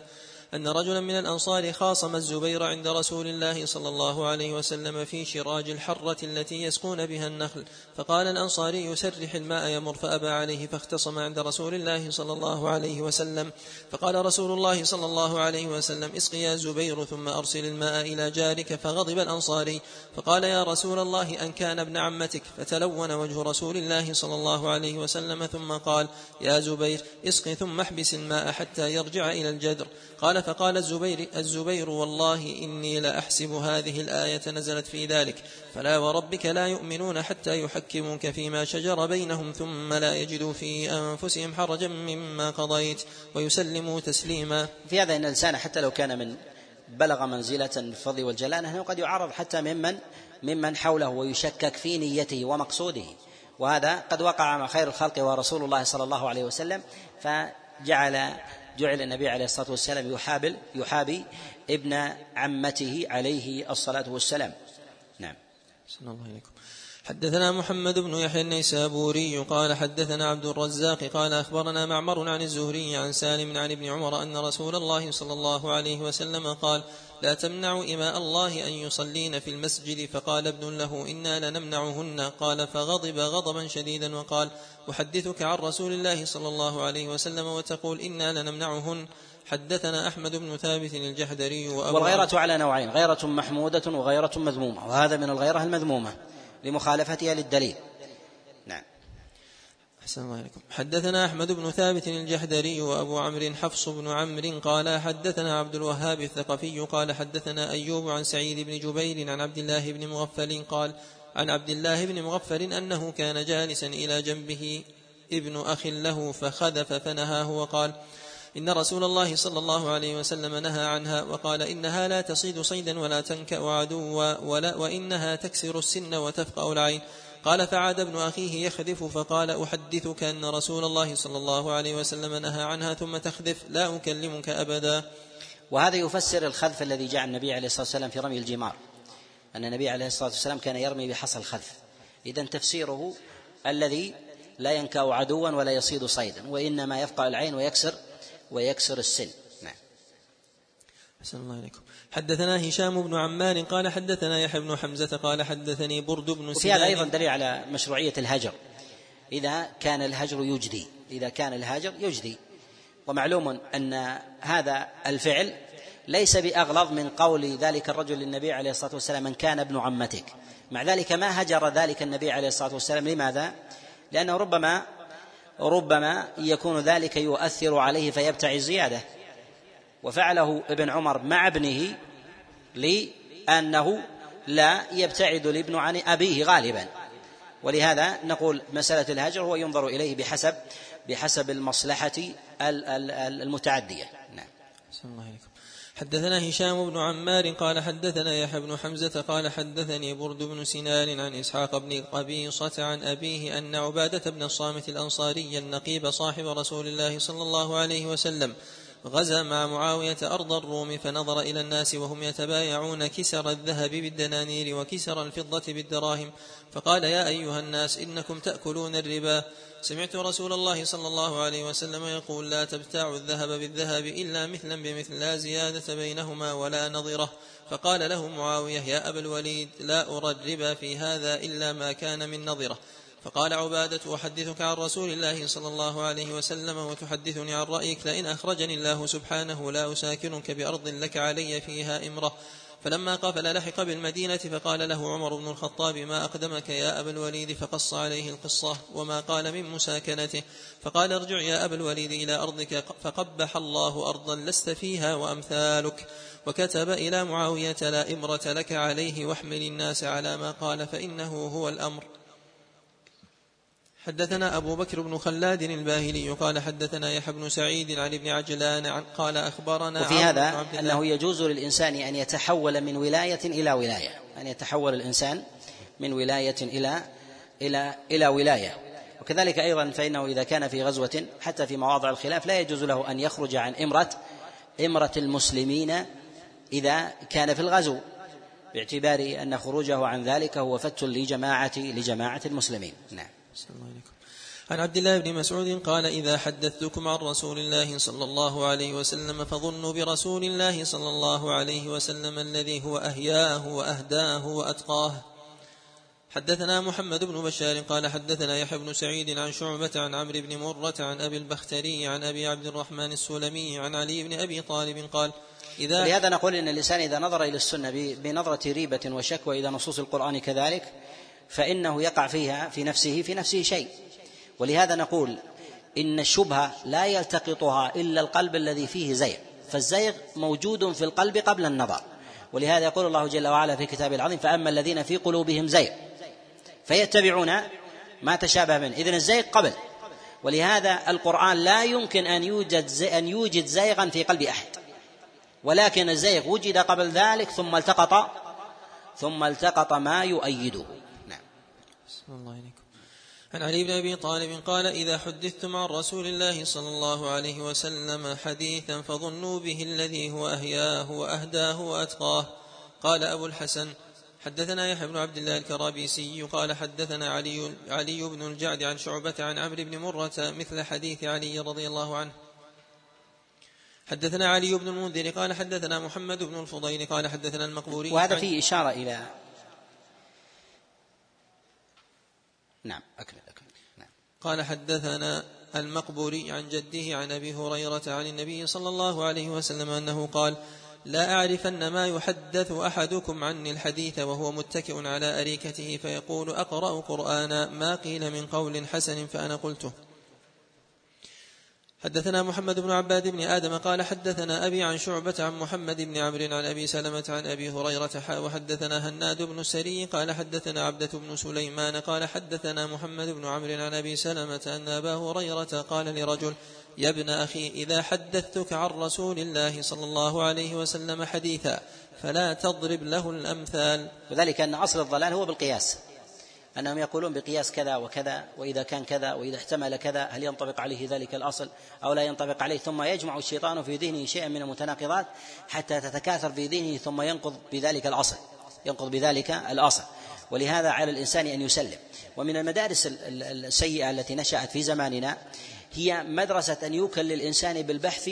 أن رجلا من الأنصار خاصم الزبير عند رسول الله صلى الله عليه وسلم في شراج الحرة التي يسقون بها النخل. فقال الأنصاري سرح الماء يمر فأبى عليه فاختصم عند رسول الله صلى الله عليه وسلم. فقال رسول الله صلى الله عليه وسلم اسق يا زبير ثم أرسل الماء إلى جارك. فغضب الأنصاري. فقال يا رسول الله أن كان ابن عمتك. فتلون وجه رسول الله صلى الله عليه وسلم ثم قال يا زبير اسق ثم احبس الماء حتى يرجع إلى الجدر. قال فقال الزبير الزبير والله إني لأحسب هذه الآية نزلت في ذلك فلا وربك لا يؤمنون حتى يحكموك فيما شجر بينهم ثم لا يجدوا في أنفسهم حرجا مما قضيت ويسلموا تسليما. في هذا إن الإنسان حتى لو كان من بلغ منزلة الفضل والجلال أنه قد يعرض حتى ممن ممن حوله ويشكك في نيته ومقصوده وهذا قد وقع مع خير الخلق ورسول الله صلى الله عليه وسلم فجعل جعل النبي عليه الصلاة والسلام يحابل يحابي ابن عمته عليه الصلاة والسلام. نعم. الله عليكم حدثنا محمد بن يحيى النيسابوري قال حدثنا عبد الرزاق قال أخبرنا معمر عن الزهري عن سالم عن ابن عمر أن رسول الله صلى الله عليه وسلم قال لا تمنعوا إماء الله أن يصلين في المسجد. فقال ابن له إنا لنمنعهن قال فغضب غضبا شديدا وقال أحدثك عن رسول الله صلى الله عليه وسلم وتقول إنا لنمنعهن حدثنا أحمد بن ثابت الجحدري والغيرة على نوعين غيرة محمودة وغيرة مذمومة وهذا من الغيرة المذمومة لمخالفتها للدليل. أحسن الله عليكم حدثنا أحمد بن ثابت الجحدري وأبو عمرو حفص بن عمرو قال حدثنا عبد الوهاب الثقفي قال حدثنا أيوب عن سعيد بن جبير عن عبد الله بن مغفل قال عن عبد الله بن مغفل أنه كان جالسا إلى جنبه ابن أخ له فخذف فنهاه وقال إن رسول الله صلى الله عليه وسلم نهى عنها وقال إنها لا تصيد صيدا ولا تنكأ عدوا ولا وإنها تكسر السن وتفقأ العين. قال فعاد ابن أخيه يخذف فقال أحدثك أن رسول الله صلى الله عليه وسلم نهى عنها ثم تخذف لا أكلمك أبدا. وهذا يفسر الخذف الذي جاء النبي عليه الصلاة والسلام في رمي الجمار أن النبي عليه الصلاة والسلام كان يرمي بحصى الخذف. إذا تفسيره الذي لا ينكأ عدوا ولا يصيد صيدا وإنما يفقع العين ويكسر ويكسر السن. نعم. أحسن الله عليكم حدثنا هشام بن عمار قال حدثنا يحيى بن حمزة قال حدثني برد بن وفي هذا أيضا دليل على مشروعية الهجر. إذا كان الهجر يجدي. إذا كان الهجر يجدي. ومعلوم أن هذا الفعل ليس بأغلظ من قول ذلك الرجل للنبي عليه الصلاة والسلام من كان ابن عمتك. مع ذلك ما هجر ذلك النبي عليه الصلاة والسلام. لماذا؟ لأنه ربما ربما يكون ذلك يؤثر عليه فيبتعي زيادة وفعله ابن عمر مع ابنه لأنه لا يبتعد الابن عن أبيه غالبا. ولهذا نقول مسألة الهجر هو ينظر إليه بحسب بحسب المصلحة المتعدية. نعم. الله عليكم حدثنا هشام بن عمار قال حدثنا يحيى بن حمزة قال حدثني برد بن سنان عن إسحاق بن قبيصة عن أبيه أن عبادة بن الصامت الأنصاري النقيب صاحب رسول الله صلى الله عليه وسلم غزا مع معاوية أرض الروم فنظر إلى الناس وهم يتبايعون كسر الذهب بالدنانير وكسر الفضة بالدراهم. فقال يا أيها الناس إنكم تأكلون الربا. سمعت رسول الله صلى الله عليه وسلم يقول لا تبتاعوا الذهب بالذهب إلا مثلا بمثل لا زيادة بينهما ولا نظرة. فقال له معاوية يا أبا الوليد لا أرى الربا في هذا إلا ما كان من نظرة. فقال عبادة أحدثك عن رسول الله صلى الله عليه وسلم وتحدثني عن رأيك لئن أخرجني الله سبحانه لا أساكنك بأرض لك علي فيها إمرة. فلما قافل لحق بالمدينة فقال له عمر بن الخطاب ما أقدمك يا أبا الوليد؟ فقص عليه القصة وما قال من مساكنته. فقال ارجع يا أبا الوليد إلى أرضك فقبح الله أرضا لست فيها وأمثالك. وكتب إلى معاوية لا إمرة لك عليه واحمل الناس على ما قال فإنه هو الأمر. حدثنا أبو بكر بن خلاد الباهلي قال حدثنا يحيى بن سعيد عن ابن عجلان قال أخبرنا وفي هذا أنه يجوز للإنسان أن يتحول من ولاية إلى ولاية. أن يتحول الإنسان من ولاية إلى إلى إلى ولاية. وكذلك أيضا فإنه إذا كان في غزوة حتى في مواضع الخلاف لا يجوز له أن يخرج عن إمرة إمرة المسلمين إذا كان في الغزو باعتبار أن خروجه عن ذلك هو فت لجماعة لجماعة المسلمين. نعم. الله عليكم عن عبد الله بن مسعود قال إذا حدثتكم عن رسول الله صلى الله عليه وسلم فظنوا برسول الله صلى الله عليه وسلم الذي هو أهياه وأهداه وأتقاه. حدثنا محمد بن بشار قال حدثنا يحيى بن سعيد عن شعبة عن عمرو بن مرة عن أبي البختري عن أبي عبد الرحمن السلمي عن علي بن أبي طالب قال إذا لهذا نقول إن الإنسان إذا نظر إلى السنة بنظرة ريبة وشكوى إلى نصوص القرآن كذلك فإنه يقع فيها في نفسه في نفسه شيء. ولهذا نقول إن الشبهة لا يلتقطها إلا القلب الذي فيه زيغ. فالزيغ موجود في القلب قبل النظر. ولهذا يقول الله جل وعلا في كتابه العظيم فأما الذين في قلوبهم زيغ فيتبعون ما تشابه منه. إذن الزيغ قبل. ولهذا القرآن لا يمكن أن يوجد أن يوجد زيغا في قلب أحد. ولكن الزيغ وجد قبل ذلك ثم التقط ثم التقط ما يؤيده. الله عليكم. عن علي بن أبي طالب قال إذا حدثتم عن رسول الله صلى الله عليه وسلم حديثا فظنوا به الذي هو اهياه وأهداه وأتقاه. قال أبو الحسن حدثنا يحيى بن عبد الله الكرابيسي قال حدثنا علي علي بن الجعد عن شعبة عن عمرو بن مرة مثل حديث علي رضي الله عنه. حدثنا علي بن المنذر قال حدثنا محمد بن الفضيل قال حدثنا المقبوري. وهذا فيه إشارة إلى نعم أكمل أكمل. نعم. قال حدثنا المقبوري عن جده عن أبي هريرة عن النبي صلى الله عليه وسلم أنه قال لا أعرفن ما يحدث أحدكم عني الحديث وهو متكئ على أريكته فيقول أقرأ قرآنا ما قيل من قول حسن فأنا قلته. حدثنا محمد بن عباد بن آدم قال حدثنا أبي عن شعبة عن محمد بن عمرو عن أبي سلمة عن أبي هريرة وحدثنا هناد بن سري قال حدثنا عبدة بن سليمان قال حدثنا محمد بن عمرو عن أبي سلمة أن أبا هريرة قال لرجل يا ابن أخي إذا حدثتك عن رسول الله صلى الله عليه وسلم حديثا فلا تضرب له الأمثال. وذلك أن أصل الضلال هو بالقياس. أنهم يقولون بقياس كذا وكذا وإذا كان كذا وإذا احتمل كذا هل ينطبق عليه ذلك الأصل أو لا ينطبق عليه؟ ثم يجمع الشيطان في ذهنه شيئا من المتناقضات حتى تتكاثر في ذهنه ثم ينقض بذلك الأصل ينقض بذلك الأصل. ولهذا على الإنسان أن يسلم. ومن المدارس السيئة التي نشأت في زماننا هي مدرسة أن يوكل للإنسان بالبحث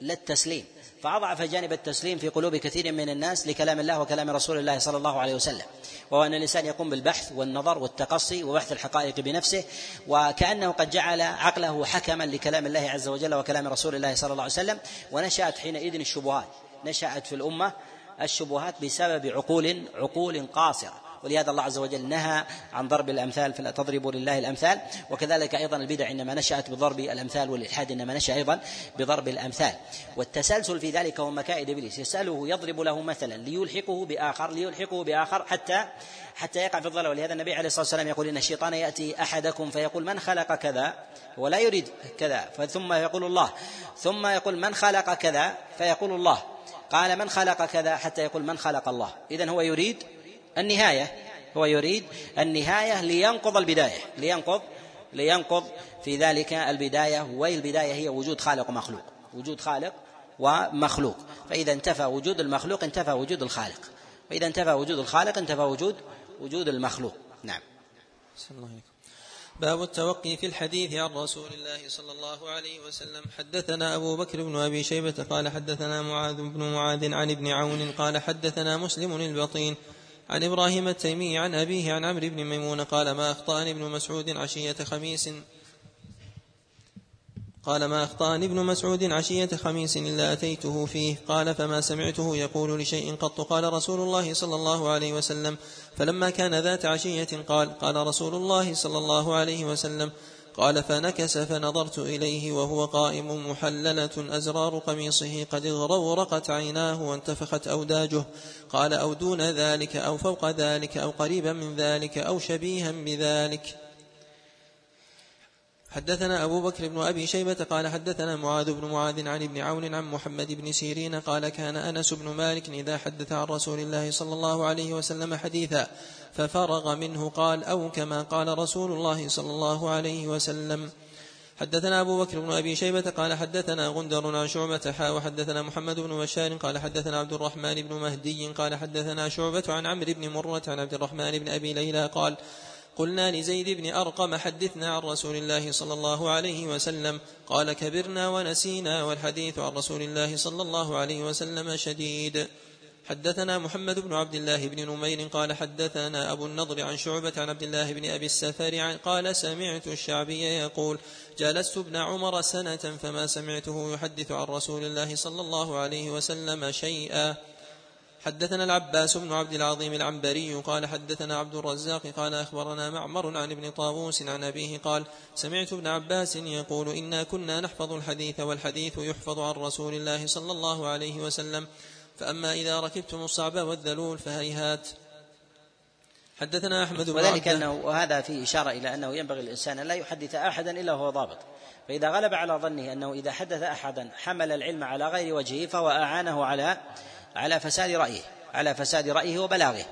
لا التسليم. فأضعف جانب التسليم في قلوب كثير من الناس لكلام الله وكلام رسول الله صلى الله عليه وسلم. وهو أن الإنسان يقوم بالبحث والنظر والتقصي وبحث الحقائق بنفسه وكأنه قد جعل عقله حكما لكلام الله عز وجل وكلام رسول الله صلى الله عليه وسلم ونشأت حينئذ الشبهات نشأت في الأمة الشبهات بسبب عقول عقول قاصرة. ولهذا الله عز وجل نهى عن ضرب الأمثال فلا تضربوا لله الأمثال. وكذلك أيضا البدع إنما نشأت بضرب الأمثال والإلحاد إنما نشأ أيضا بضرب الأمثال. والتسلسل في ذلك هو مكائد إبليس. يسأله يضرب له مثلا ليلحقه بآخر ليلحقه بآخر حتى حتى يقع في الضلال ولهذا النبي عليه الصلاة والسلام يقول إن الشيطان يأتي أحدكم فيقول من خلق كذا؟ ولا يريد كذا. ثم يقول الله ثم يقول من خلق كذا؟ فيقول الله قال من خلق كذا؟ حتى يقول من خلق الله. إذن هو يريد النهاية. هو يريد النهاية لينقض البداية. لينقض لينقض في ذلك البداية. والبداية هي وجود خالق ومخلوق. وجود خالق ومخلوق. فإذا انتفى وجود المخلوق انتفى وجود الخالق. وإذا انتفى وجود الخالق انتفى وجود وجود المخلوق. نعم. باب التوقي في الحديث عن رسول الله صلى الله عليه وسلم. حدثنا أبو بكر بن أبي شيبة قال حدثنا معاذ بن معاذ عن ابن عون قال حدثنا مسلم البطين عن إبراهيم التيمي عن أبيه عن عمرو بن ميمون قال ما أخطأني ابن مسعود عشية خميس. قال ما أخطأني ابن مسعود عشية خميس إلا أتيته فيه. قال فما سمعته يقول لشيء قط. قال رسول الله صلى الله عليه وسلم فلما كان ذات عشية قال قال رسول الله صلى الله عليه وسلم قال فنكس فنظرت إليه وهو قائم محللة أزرار قميصه قد اغرورقت عيناه وانتفخت أوداجه. قال أو دون ذلك أو فوق ذلك أو قريبا من ذلك أو شبيها بذلك. حدثنا أبو بكر بن أبي شيبة قال حدثنا معاذ بن معاذ عن ابن عون عن محمد بن سيرين قال كان أنس بن مالك إذا حدث عن رسول الله صلى الله عليه وسلم حديثا ففرغ منه قال أو كما قال رسول الله صلى الله عليه وسلم. حدثنا أبو بكر بن أبي شيبة قال حدثنا غندر عن شعبة حا وحدثنا محمد بن بشار قال حدثنا عبد الرحمن بن مهدي قال حدثنا شعبة عن عمرو بن مرة عن عبد الرحمن بن أبي ليلى قال قلنا لزيد بن أرقم حدثنا عن رسول الله صلى الله عليه وسلم قال كبرنا ونسينا والحديث عن رسول الله صلى الله عليه وسلم شديد. حدثنا محمد بن عبد الله بن نمير قال حدثنا أبو النضر عن شعبة عن عبد الله بن أبي السفر قال سمعت الشعبي يقول جلست ابن عمر سنة فما سمعته يحدث عن رسول الله صلى الله عليه وسلم شيئا. حدثنا العباس بن عبد العظيم العنبري قال حدثنا عبد الرزاق قال أخبرنا معمر عن ابن طاووس عن أبيه قال سمعت ابن عباس يقول إنا كنا نحفظ الحديث والحديث يحفظ عن رسول الله صلى الله عليه وسلم فأما إذا ركبتم الصعب والذلول فهيهات. حدثنا أحمد بن وذلك أنه وهذا فيه إشارة إلى أنه ينبغي الإنسان أن لا يحدث أحدا إلا وهو ضابط. فإذا غلب على ظنه أنه إذا حدث أحدا حمل العلم على غير وجهه فهو أعانه على على فساد رأيه على فساد رأيه وبلاغه.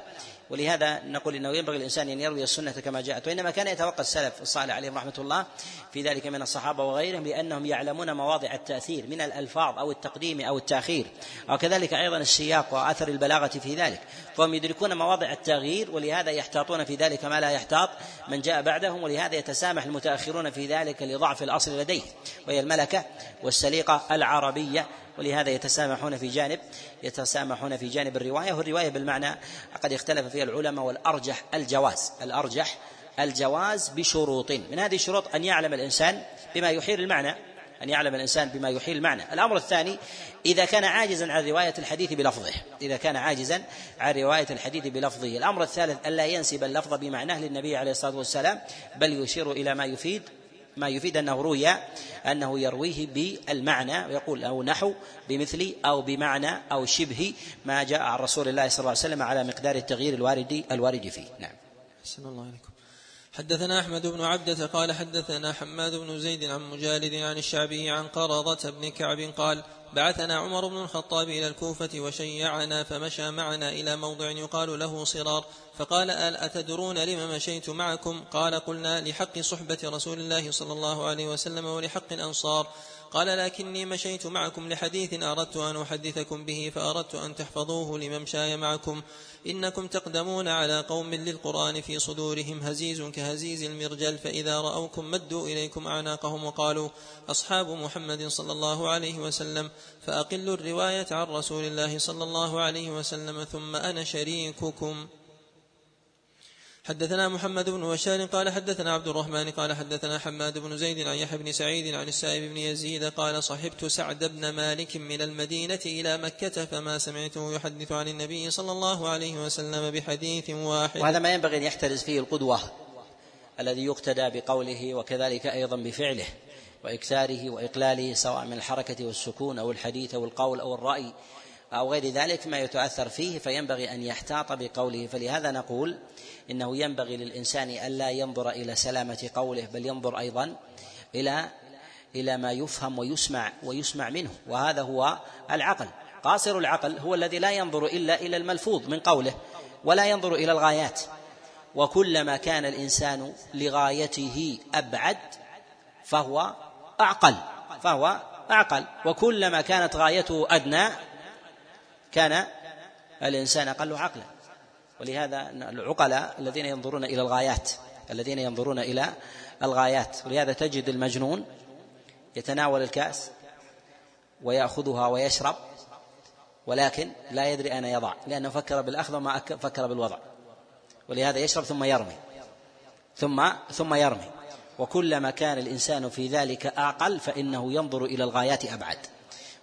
ولهذا نقول إنه ينبغي الإنسان أن يروي السنة كما جاءت وإنما كان يتوقع السلف الصالح عليهم رحمة الله في ذلك من الصحابة وغيرهم لانهم يعلمون مواضع التأثير من الألفاظ أو التقديم أو التأخير. وكذلك أيضا السياق وآثر البلاغة في ذلك. فهم يدركون مواضع التغيير ولهذا يحتاطون في ذلك ما لا يحتاط من جاء بعدهم ولهذا يتسامح المتأخرون في ذلك لضعف الأصل لديه. وهي الملكة والسليقة العربية ولهذا يتسامحون في جانب يتسامحون في جانب الرواية والرواية بالمعنى قد اختلف فيها العلماء والأرجح الجواز الأرجح الجواز بشروط. من هذه الشروط أن يعلم الإنسان بما يحيل المعنى أن يعلم الإنسان بما يحيل المعنى. الأمر الثاني إذا كان عاجزا عن رواية الحديث بلفظه إذا كان عاجزا عن رواية الحديث بلفظه. الأمر الثالث ألا ينسب اللفظ بمعناه للنبي عليه الصلاة والسلام بل يشير إلى ما يفيد ما يفيد أنه روي أنه يرويه بالمعنى ويقول أو نحو بمثل أو بمعنى أو شبه ما جاء عن رسول الله صلى الله عليه وسلم على مقدار التغيير الوارد الوارد فيه. نعم. حسن الله عليكم حدثنا أحمد بن عبدة قال حدثنا حماد بن زيد عن مجالد عن الشعبي عن قرضة بن كعب قال بعثنا عمر بن الخطاب إلى الكوفة وشيعنا فمشى معنا إلى موضع يقال له صرار فقال أل أتدرون لم مشيت معكم؟ قال قلنا لحق صحبة رسول الله صلى الله عليه وسلم ولحق الأنصار. قال لكني مشيت معكم لحديث أردت أن أحدثكم به فأردت أن تحفظوه لممشاي معكم. إنكم تقدمون على قوم للقرآن في صدورهم هزيز كهزيز المرجل فإذا رأوكم مدوا إليكم أعناقهم وقالوا أصحاب محمد صلى الله عليه وسلم فأقلوا الرواية عن رسول الله صلى الله عليه وسلم ثم أنا شريككم. حدثنا محمد بن بشار قال حدثنا عبد الرحمن قال حدثنا حماد بن زيد عن يحيى بن سعيد عن السائب بن يزيد قال صحبت سعد بن مالك من المدينة إلى مكة فما سمعته يحدث عن النبي صلى الله عليه وسلم بحديث واحد. وهذا ما ينبغي أن يحترز فيه القدوة الذي يقتدى بقوله وكذلك أيضا بفعله وإكثاره وإقلاله سواء من الحركة والسكون أو الحديث أو القول أو الرأي أو غير ذلك ما يتأثر فيه فينبغي أن يحتاط بقوله. فلهذا نقول إنه ينبغي للإنسان ألا ينظر إلى سلامة قوله بل ينظر أيضا إلى إلى ما يفهم ويسمع ويسمع منه. وهذا هو العقل. قاصر العقل هو الذي لا ينظر إلا إلى الملفوظ من قوله ولا ينظر إلى الغايات. وكلما كان الإنسان لغايته أبعد فهو أعقل فهو أعقل. وكلما كانت غايته أدنى كان الإنسان أقل عقلا. ولهذا العقلاء الذين ينظرون إلى الغايات الذين ينظرون إلى الغايات. ولهذا تجد المجنون يتناول الكأس ويأخذها ويشرب ولكن لا يدري أين يضع لأنه فكر بالأخذ وما فكر بالوضع. ولهذا يشرب ثم يرمي ثم ثم يرمي. وكلما كان الإنسان في ذلك أعقل فإنه ينظر إلى الغايات أبعد.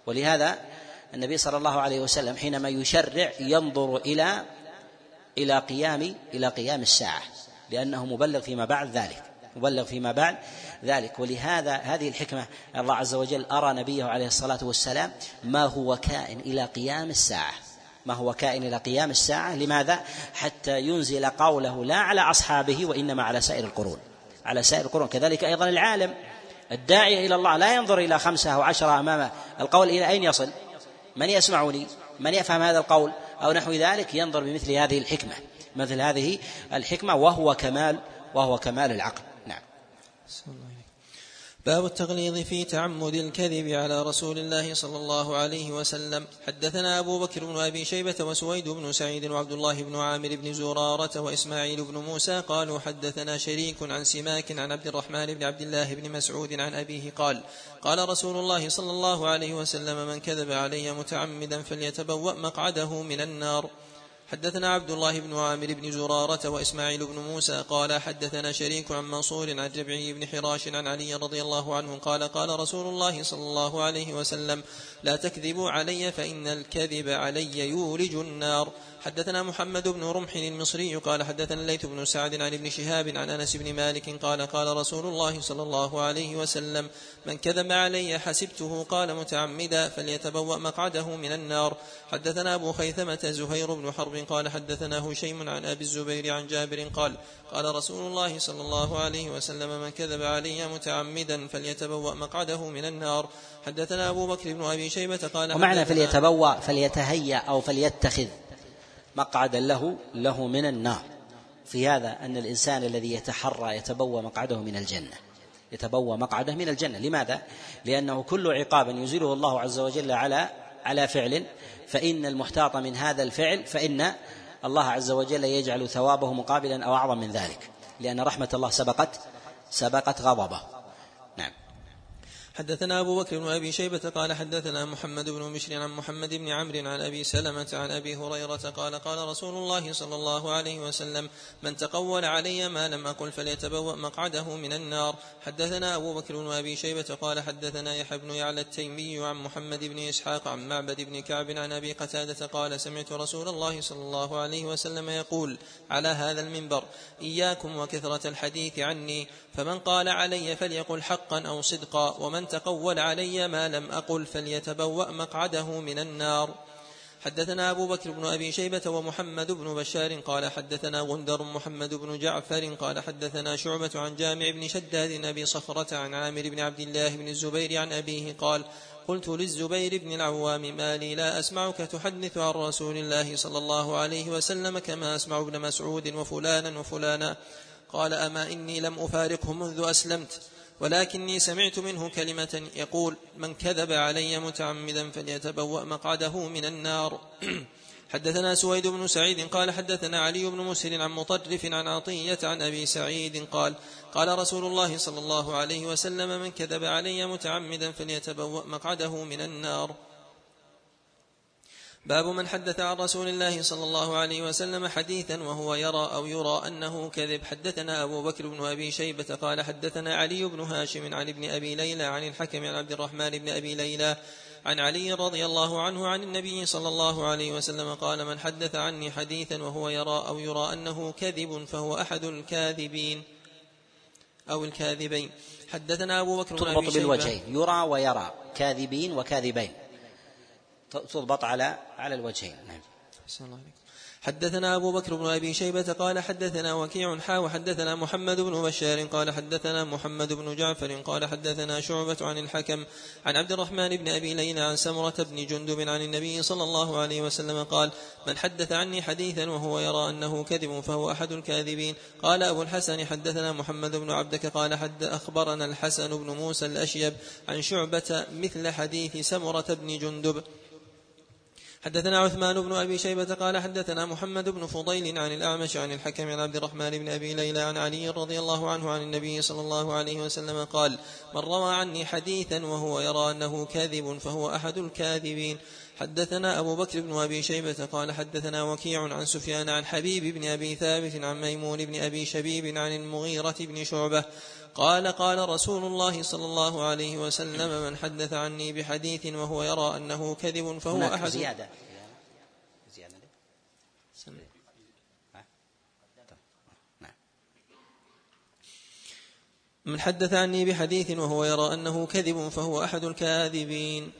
ولهذا النبي صلى الله عليه وسلم حينما يشرع ينظر إلى إلى قيام إلى قيام الساعة لأنه مبلغ فيما بعد ذلك مبلغ فيما بعد ذلك. ولهذا هذه الحكمة الله عز وجل أرى نبيه عليه الصلاة والسلام ما هو كائن إلى قيام الساعة. ما هو كائن إلى قيام الساعة؟ لماذا؟ حتى ينزل قوله لا على أصحابه وإنما على سائر القرون. على سائر القرون. كذلك أيضا العالم الداعية إلى الله لا ينظر إلى خمسة أو عشرة أمام القول إلى أين يصل؟ من يسمعني؟ من يفهم هذا القول؟ أو نحو ذلك ينظر بمثل هذه الحكمة. مثل هذه الحكمة وهو كمال وهو كمال العقل. نعم. باب التغليظ في تعمد الكذب على رسول الله صلى الله عليه وسلم. حدثنا أبو بكر بن أبي شيبة وسويد بن سعيد وعبد الله بن عامر بن زرارة وإسماعيل بن موسى قالوا حدثنا شريك عن سماك عن عبد الرحمن بن عبد الله بن مسعود عن أبيه قال قال رسول الله صلى الله عليه وسلم من كذب علي متعمدا فليتبوأ مقعده من النار. حدثنا عبد الله بن عامر بن زرارة وإسماعيل بن موسى قال حدثنا شريك عن منصور عن ربعي بن حراش عن علي رضي الله عنه قال قال رسول الله صلى الله عليه وسلم لا تكذبوا علي فإن الكذب علي يولج النار. حدثنا محمد بن رمح المصري قال حدثنا الليث بن سعد عن ابن شهاب عن أنس بن مالك قال قال رسول الله صلى الله عليه وسلم من كذب علي حسبته قال متعمدا فليتبوأ مقعده من النار. حدثنا أبو خيثمة زهير بن حرب قال حدثنا هشيم عن أبي الزبير عن جابر قال قال رسول الله صلى الله عليه وسلم من كذب علي متعمدا فليتبوأ مقعده من النار. حدثنا أبو بكر بن أبي شيبة قال ومعنى فليتبوأ فليتهيأ أو فليتخذ. مقعدا له له من النار. في هذا أن الإنسان الذي يتحرى يتبوى مقعده من الجنة. يتبوى مقعده من الجنة. لماذا؟ لأنه كل عقاب يزيله الله عز وجل على على فعل. فإن المحتاط من هذا الفعل فإن الله عز وجل يجعل ثوابه مقابلا أو أعظم من ذلك. لأن رحمة الله سبقت سبقت غضبه. حدثنا أبو بكر بن أبي شيبة قال حدثنا محمد بن بشر عن محمد بن عمرو عن أبي سلمة عن أبي هريرة قال قال رسول الله صلى الله عليه وسلم من تقول علي ما لم أقل فليتبوأ مقعده من النار. حدثنا أبو بكر بن أبي شيبة قال حدثنا يحيى بن يعلى التيمي عن محمد بن إسحاق عن معبد بن كعب عن أبي قتادة قال سمعت رسول الله صلى الله عليه وسلم يقول على هذا المنبر إياكم وكثرة الحديث عني فمن قال علي فليقل حقا أو صدقا ومن تقول علي ما لم أقل فليتبوأ مقعده من النار. حدثنا أبو بكر بن أبي شيبة ومحمد بن بشار قال حدثنا غندر محمد بن جعفر قال حدثنا شعبة عن جامع بن شداد أبي صخرة عن عامر بن عبد الله بن الزبير عن أبيه قال قلت للزبير بن العوام ما لي لا أسمعك تحدث عن رسول الله صلى الله عليه وسلم كما أسمع ابن مسعود وفلانا وفلانا. قال أما إني لم أفارقه منذ أسلمت ولكني سمعت منه كلمة يقول من كذب علي متعمدا فليتبوأ مقعده من النار. حدثنا سويد بن سعيد قال حدثنا علي بن مسهر عن مطرف عن عطية عن أبي سعيد قال قال رسول الله صلى الله عليه وسلم من كذب علي متعمدا فليتبوأ مقعده من النار. باب من حدث عن رسول الله صلى الله عليه وسلم حديثا وهو يرى أو يرى أنه كذب. حدثنا أبو بكر بن أبي شيبة قال حدثنا علي بن هاشم عن ابن أبي ليلى عن الحكم عن عبد الرحمن بن أبي ليلى عن علي رضي الله عنه عن النبي صلى الله عليه وسلم قال من حدث عني حديثا وهو يرى أو يرى أنه كذب فهو أحد الكاذبين أو الكاذبين. حدثنا أبو بكر بن أبي تضبط بالوجهين يرى ويرى كاذبين وكاذبين. تضبط على على الوجهين. نعم. الله عليكم. حدثنا أبو بكر بن أبي شيبة قال حدثنا وكيع حا وحدثنا محمد بن بشار قال حدثنا محمد بن جعفر قال حدثنا شعبة عن الحكم عن عبد الرحمن بن أبي ليلى عن سمرة بن جندب عن النبي صلى الله عليه وسلم قال من حدث عني حديثا وهو يرى أنه كذب فهو أحد الكاذبين. قال أبو الحسن حدثنا محمد بن عبدك. قال حد أخبرنا الحسن بن موسى الأشيب عن شعبة مثل حديث سمرة بن جندب. حدثنا عثمان بن أبي شيبة قال حدثنا محمد بن فضيل عن الأعمش عن الحكم عن عبد الرحمن بن أبي ليلى عن علي رضي الله عنه عن النبي صلى الله عليه وسلم قال من روى عني حديثا وهو يرى أنه كاذب فهو أحد الكاذبين. حدثنا أبو بكر بن أبي شيبة قال حدثنا وكيع عن سفيان عن حبيب بن أبي ثابت عن ميمون بن أبي شبيب عن المغيرة بن شعبة قال قال رسول الله صلى الله عليه وسلم من حدث عني بحديث وهو يرى أنه كذب فهو أحد. زيادة. زيادة من حدث عني بحديث وهو يرى أنه كذب فهو أحد الكاذبين.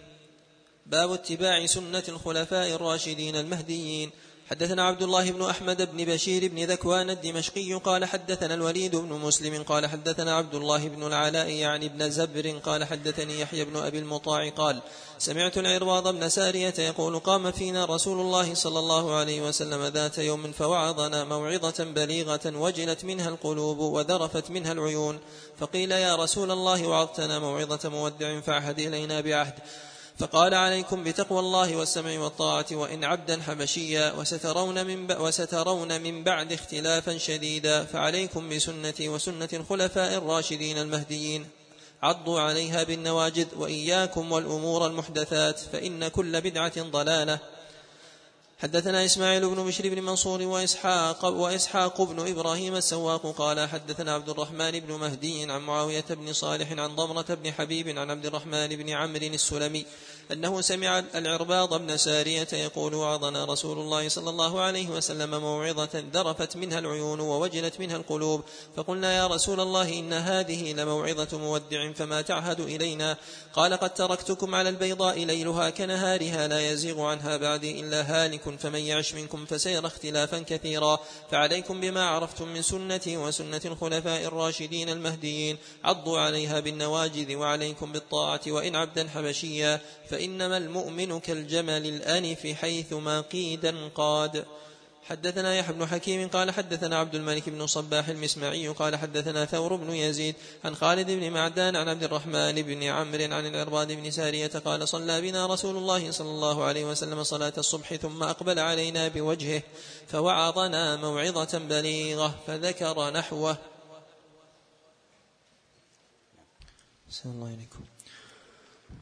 باب اتباع سنة الخلفاء الراشدين المهديين. حدثنا عبد الله بن أحمد بن بشير بن ذكوان الدمشقي قال حدثنا الوليد بن مسلم قال حدثنا عبد الله بن العلاء يعني بن زبر قال حدثني يحيى بن أبي المطاع قال سمعت العرباض بن سارية يقول قام فينا رسول الله صلى الله عليه وسلم ذات يوم فوعظنا موعظة بليغة وجلت منها القلوب وذرفت منها العيون فقيل يا رسول الله وعظتنا موعظة مودع فعهد إلينا بعهد. فقال عليكم بتقوى الله والسمع والطاعة وإن عبدا حبشيا وسترون من, وسترون من بعد اختلافا شديدا فعليكم بسنتي وسنة الخلفاء الراشدين المهديين. عضوا عليها بالنواجذ وإياكم والأمور المحدثات فإن كل بدعة ضلالة. حدثنا إسماعيل بن بشر بن منصور وإسحاق وإسحاق بن إبراهيم السواق قال حدثنا عبد الرحمن بن مهدي عن معاوية بن صالح عن ضمرة بن حبيب عن عبد الرحمن بن عمرو السلمي أنه سمع العرباض بن سارية يقول وعظنا رسول الله صلى الله عليه وسلم موعظة ذرفت منها العيون ووجلت منها القلوب فقلنا يا رسول الله إن هذه لموعظة مودع فما تعهد إلينا؟ قال قد تركتكم على البيضاء ليلها كنهارها لا يزيغ عنها بعدي إلا هالك فمن يعش منكم فسيرى اختلافا كثيرا. فعليكم بما عرفتم من سنتي وسنة الخلفاء الراشدين المهديين. عضوا عليها بالنواجذ وعليكم بالطاعة وإن عبدا حبشيا. فإنما المؤمن كالجمل الأنف حيث ما قيدا قاد. حدثنا يحيى بن حكيم قال حدثنا عبد الملك بن صباح المسمعي قال حدثنا ثور بن يزيد عن خالد بن معدان عن عبد الرحمن بن عمرو عن العرباد بن سارية قال صلى بنا رسول الله صلى الله عليه وسلم صلاة الصبح ثم أقبل علينا بوجهه فوعظنا موعظة بليغة فذكر نحوه. الله عليكم.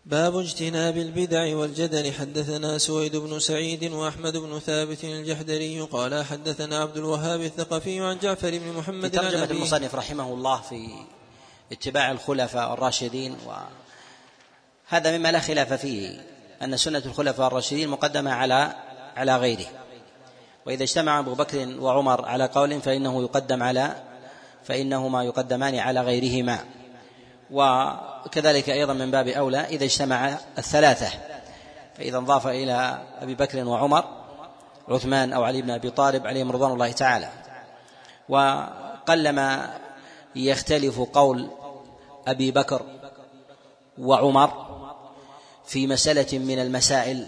باب اجتناب البدع والجدل. حدثنا سويد بن سعيد وأحمد بن ثابت الجحدري قال حدثنا عبد الوهاب الثقفي عن جعفر بن محمد في ترجمة المصنف رحمه الله في اتباع الخلفاء الراشدين وهذا مما لا خلاف فيه أن سنة الخلفاء الراشدين مقدمة على على غيره. وإذا اجتمع أبو بكر وعمر على قول فإنه يقدم على فإنهما يقدمان على غيرهما. وكذلك أيضا من باب أولى إذا اجتمع الثلاثة فإذا انضاف إلى أبي بكر وعمر عثمان أو علي بن أبي طالب عليهم رضوان الله تعالى. وقلما يختلف قول أبي بكر وعمر في مسألة من المسائل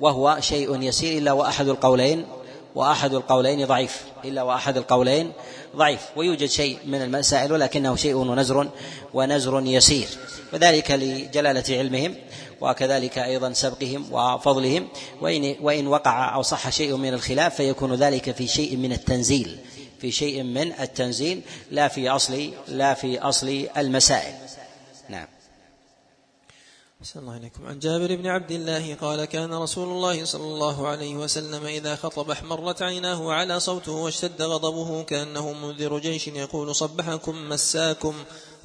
وهو شيء يسير إلا وأحد القولين وأحد القولين ضعيف إلا وأحد القولين ضعيف. ويوجد شيء من المسائل ولكنه شيء ونزر ونزر يسير. وذلك لجلالة علمهم وكذلك أيضا سبقهم وفضلهم. وإن, وإن وقع أو صح شيء من الخلاف فيكون ذلك في شيء من التنزيل. في شيء من التنزيل لا في أصل لا في أصل المسائل. نعم. الله إليكم. عن جابر بن عبد الله قال كان رسول الله صلى الله عليه وسلم إذا خطب احمرت عيناه وعلى صوته واشتد غضبه كأنه منذر جيش يقول صبحكم مساكم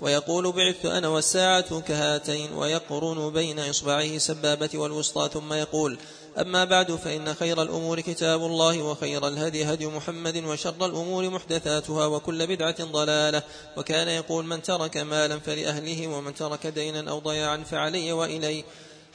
ويقول بعثت أنا والساعة كهاتين ويقرن بين إصبعيه السبابة والوسطى ثم يقول أما بعد فإن خير الأمور كتاب الله وخير الهدي هدي محمد وشر الأمور محدثاتها وكل بدعة ضلالة. وكان يقول من ترك مالا فلأهله ومن ترك دينا أو ضياعا فعلي وإلي.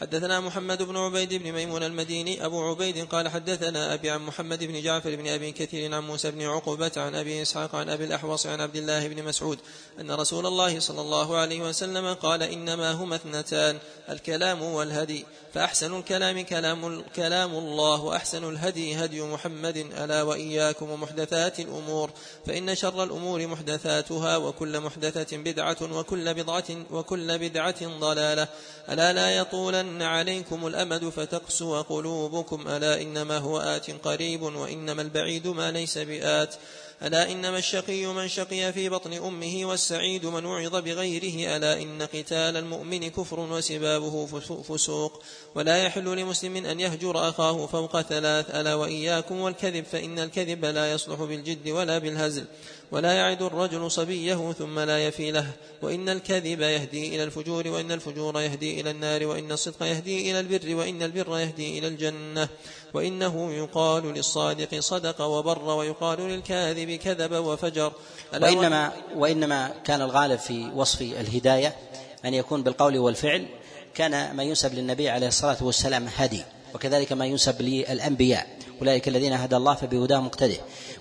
حدثنا محمد بن عبيد بن ميمون المديني أبو عبيد قال حدثنا أبي عن محمد بن جعفر بن أبي كثير عن موسى بن عقبة عن أبي إسحاق عن أبي الأحوص عن عبد الله بن مسعود أن رسول الله صلى الله عليه وسلم قال إنما هما اثنتان الكلام والهدي فأحسن الكلام كلام, كلام الله وأحسن الهدي هدي محمد ألا وإياكم ومحدثات الأمور فإن شر الأمور محدثاتها وكل محدثة بدعة وكل بدعة وكل بدعة ضلالة ألا لا يطولن عليكم الأمد فتقسو قلوبكم ألا إنما هو آت قريب وإنما البعيد ما ليس بآت ألا إنما الشقي من شقي في بطن أمه والسعيد من وعظ بغيره ألا إن قتال المؤمن كفر وسبابه فسوق. ولا يحل لمسلم أن يهجر أخاه فوق ثلاث ألا وإياكم والكذب فإن الكذب لا يصلح بالجد ولا بالهزل. ولا يعد الرجل صبيه ثم لا يفي له. وإن الكذب يهدي إلى الفجور وإن الفجور يهدي إلى النار وإن الصدق يهدي إلى البر وإن البر يهدي إلى الجنة. وإنه يقال للصادق صدق وبر ويقال للكاذب كذب وفجر. وإنما, وإنما كان الغالب في وصف الهداية أن يكون بالقول والفعل كان ما ينسب للنبي عليه الصلاة والسلام هدي وكذلك ما ينسب للأنبياء. أولئك الذين هدى الله فبهداه مقتده.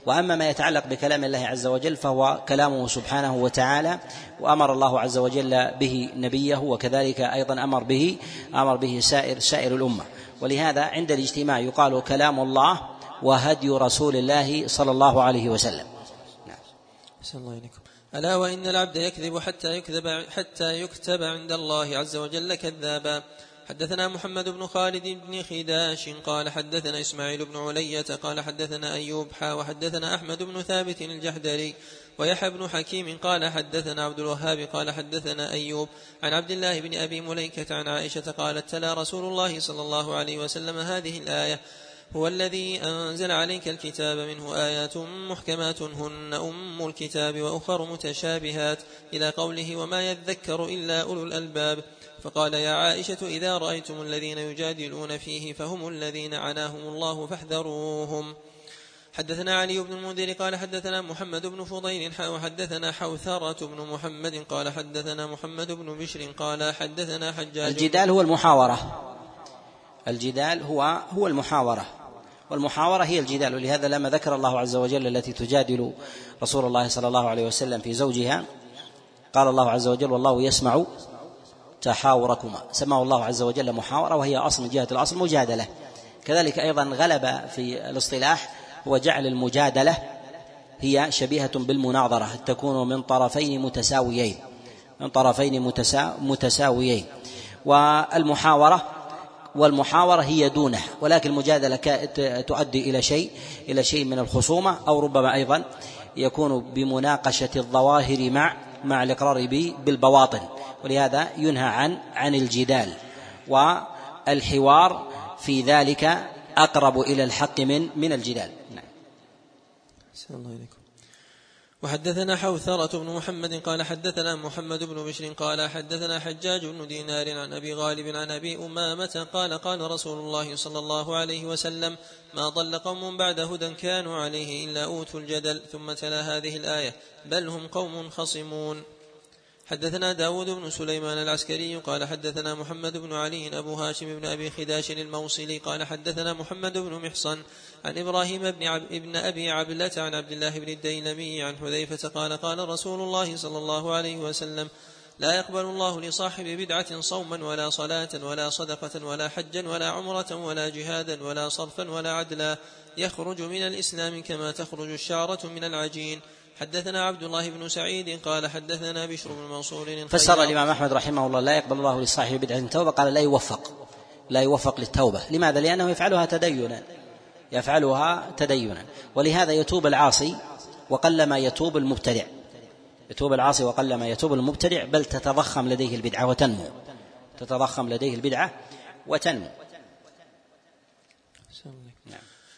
وأما ما يتعلق بكلام الله عز وجل فهو كلامه سبحانه وتعالى وأمر الله عز وجل به نبيه وكذلك أيضا أمر به أمر به سائر سائر الأمة. ولهذا عند الاجتماع يقال كلام الله وهدي رسول الله صلى الله عليه وسلم. نعم. الله ألا وإن العبد يكذب حتى يكذب حتى يكتب عند الله عز وجل كذابا. حدثنا محمد بن خالد بن خداش قال حدثنا إسماعيل بن علية قال حدثنا أيوب حا وحدثنا أحمد بن ثابت الجحدري ويحيى بن حكيم قال حدثنا عبد الوهاب قال حدثنا أيوب عن عبد الله بن أبي مليكة عن عائشة قالت تلا رسول الله صلى الله عليه وسلم هذه الآية هو الذي أنزل عليك الكتاب منه آيات محكمات هن أم الكتاب وأخر متشابهات إلى قوله وما يذكر إلا أولو الألباب فقال يا عائشة إذا رأيتم الذين يجادلون فيه فهم الذين عناهم الله فاحذروهم. حدثنا علي بن المنذر قال حدثنا محمد بن فضيل وحدثنا حوثرة بن محمد قال حدثنا محمد بن بشر قال حدثنا حجاج. الجدال هو المحاورة. الجدال هو هو المحاورة. والمحاورة هي الجدال ولهذا لما ذكر الله عز وجل التي تجادل رسول الله صلى الله عليه وسلم في زوجها قال الله عز وجل والله يسمع تحاوركما. سماه الله عز وجل محاورة وهي أصل من جهة الأصل مجادلة. كذلك أيضا غلب في الاصطلاح هو جعل المجادلة هي شبيهة بالمناظرة تكون من طرفين متساويين من طرفين متساويين. والمحاورة والمحاورة هي دونها ولكن المجادلة تؤدي إلى شيء إلى شيء من الخصومة أو ربما أيضا يكون بمناقشة الظواهر مع مع الإقرار بالبواطن. ولهذا ينهى عن عن الجدال والحوار في ذلك أقرب إلى الحق من من الجدال. نعم. الله إليكم وحدثنا حوثرة بن محمد قال حدثنا محمد بن بشر قال حدثنا حجاج بن دينار عن أبي غالب عن أبي أمامة قال قال رسول الله صلى الله عليه وسلم ما ضل قوم بعد هدى كانوا عليه إلا أوتوا الجدل ثم تلا هذه الآية بل هم قوم خصمون. حدثنا داود بن سليمان العسكري قال حدثنا محمد بن علي أبو هاشم بن أبي خداش الموصلي قال حدثنا محمد بن محصن عن إبراهيم بن, عب ابن أبي عبلة عن عبد الله بن الديلمي عن حذيفة قال قال رسول الله صلى الله عليه وسلم لا يقبل الله لصاحب بدعة صوما ولا صلاة ولا صدقة ولا حجا ولا عمرة ولا جهادا ولا صرفا ولا عدلا يخرج من الإسلام كما تخرج الشعرة من العجين حدثنا عبد الله بن سعيد قال حدثنا بشر بن منصور فسر الإمام أحمد رحمه الله لا يقبل الله لصاحب بدعة توبة قال لا يوفق لا يوفق للتوبة. لماذا؟ لأنه يفعلها تدينا يفعلها تدينا. ولهذا يتوب العاصي وقلما يتوب المبتدع. يتوب العاصي وقلما يتوب المبتدع بل تتضخم لديه البدعة وتنمو. تتضخم لديه البدعة وتنمو.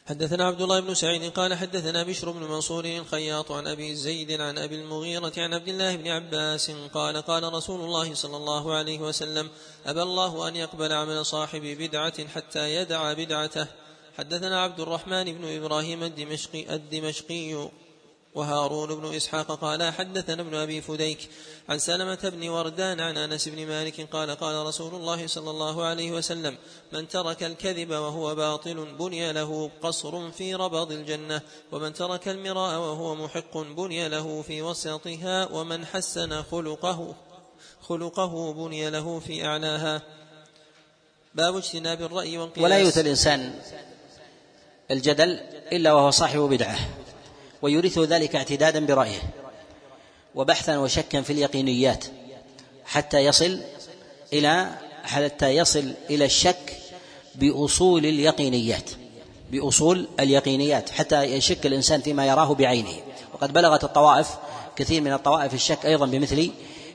حدثنا عبد الله بن سعيد قال حدثنا بشر بن منصور الخياط عن أبي زيد عن أبي المغيرة عن عبد الله بن عباس قال قال رسول الله صلى الله عليه وسلم أبى الله أن يقبل عمل صاحب بدعة حتى يدع بدعته. حدثنا عبد الرحمن بن إبراهيم الدمشقي الدمشقي وهارون بن إسحاق قال حدثنا ابن أبي فديك عن سلمة بن وردان عن أنس بن مالك قال قال رسول الله صلى الله عليه وسلم من ترك الكذب وهو باطل بني له قصر في ربض الجنة ومن ترك المراء وهو محق بني له في وسطها ومن حسن خلقه خلقه بني له في أعلاها. باب اجتناب الرأي والقياس ولا يؤتى الإنسان الجدل إلا وهو صاحب بدعة. ويورثه ذلك اعتدادا برأيه وبحثا وشكا في اليقينيات حتى يصل إلى حتى يصل إلى الشك بأصول اليقينيات بأصول اليقينيات حتى يشك الإنسان فيما يراه بعينه. وقد بلغت الطوائف كثير من الطوائف الشك أيضا بمثل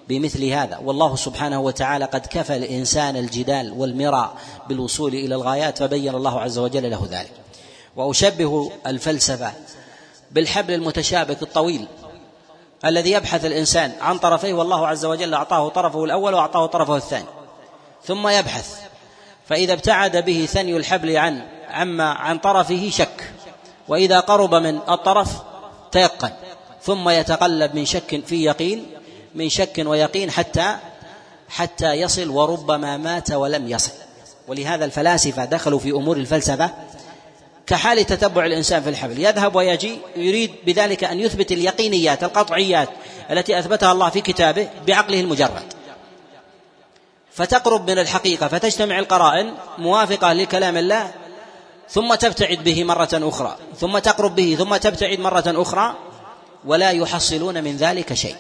بمثل هذا. والله سبحانه وتعالى قد كفى الإنسان الجدال والمراء بالوصول إلى الغايات فبين الله عز وجل له ذلك. وأشبه الفلسفة بالحبل المتشابك الطويل الذي يبحث الإنسان عن طرفيه والله عز وجل أعطاه طرفه الأول وأعطاه طرفه الثاني. ثم يبحث. فإذا ابتعد به ثني الحبل عن عما عن طرفه شك. وإذا قرب من الطرف تيقن. ثم يتقلب من شك في يقين من شك ويقين حتى حتى يصل وربما مات ولم يصل. ولهذا الفلاسفة دخلوا في أمور الفلسفة كحال تتبع الإنسان في الحبل. يذهب ويجي يريد بذلك أن يثبت اليقينيات القطعيات التي أثبتها الله في كتابه بعقله المجرد. فتقرب من الحقيقة فتجتمع القرائن موافقة لكلام الله ثم تبتعد به مرة أخرى ثم تقرب به ثم تبتعد مرة أخرى ولا يحصلون من ذلك شيء.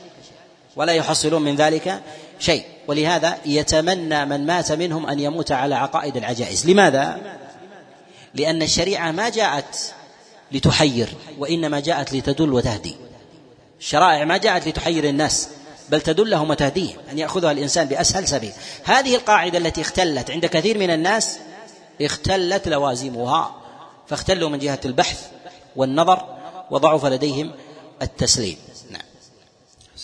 ولا يحصلون من ذلك شيء. ولهذا يتمنى من مات منهم أن يموت على عقائد العجائز. لماذا؟ لأن الشريعة ما جاءت لتحير وإنما جاءت لتدل وتهدي. الشرائع ما جاءت لتحير الناس بل تدلهم وتهديهم أن يأخذها الإنسان بأسهل سبيل. هذه القاعدة التي اختلت عند كثير من الناس اختلت لوازمها. فاختلوا من جهة البحث والنظر وضعف لديهم التسليم. نعم.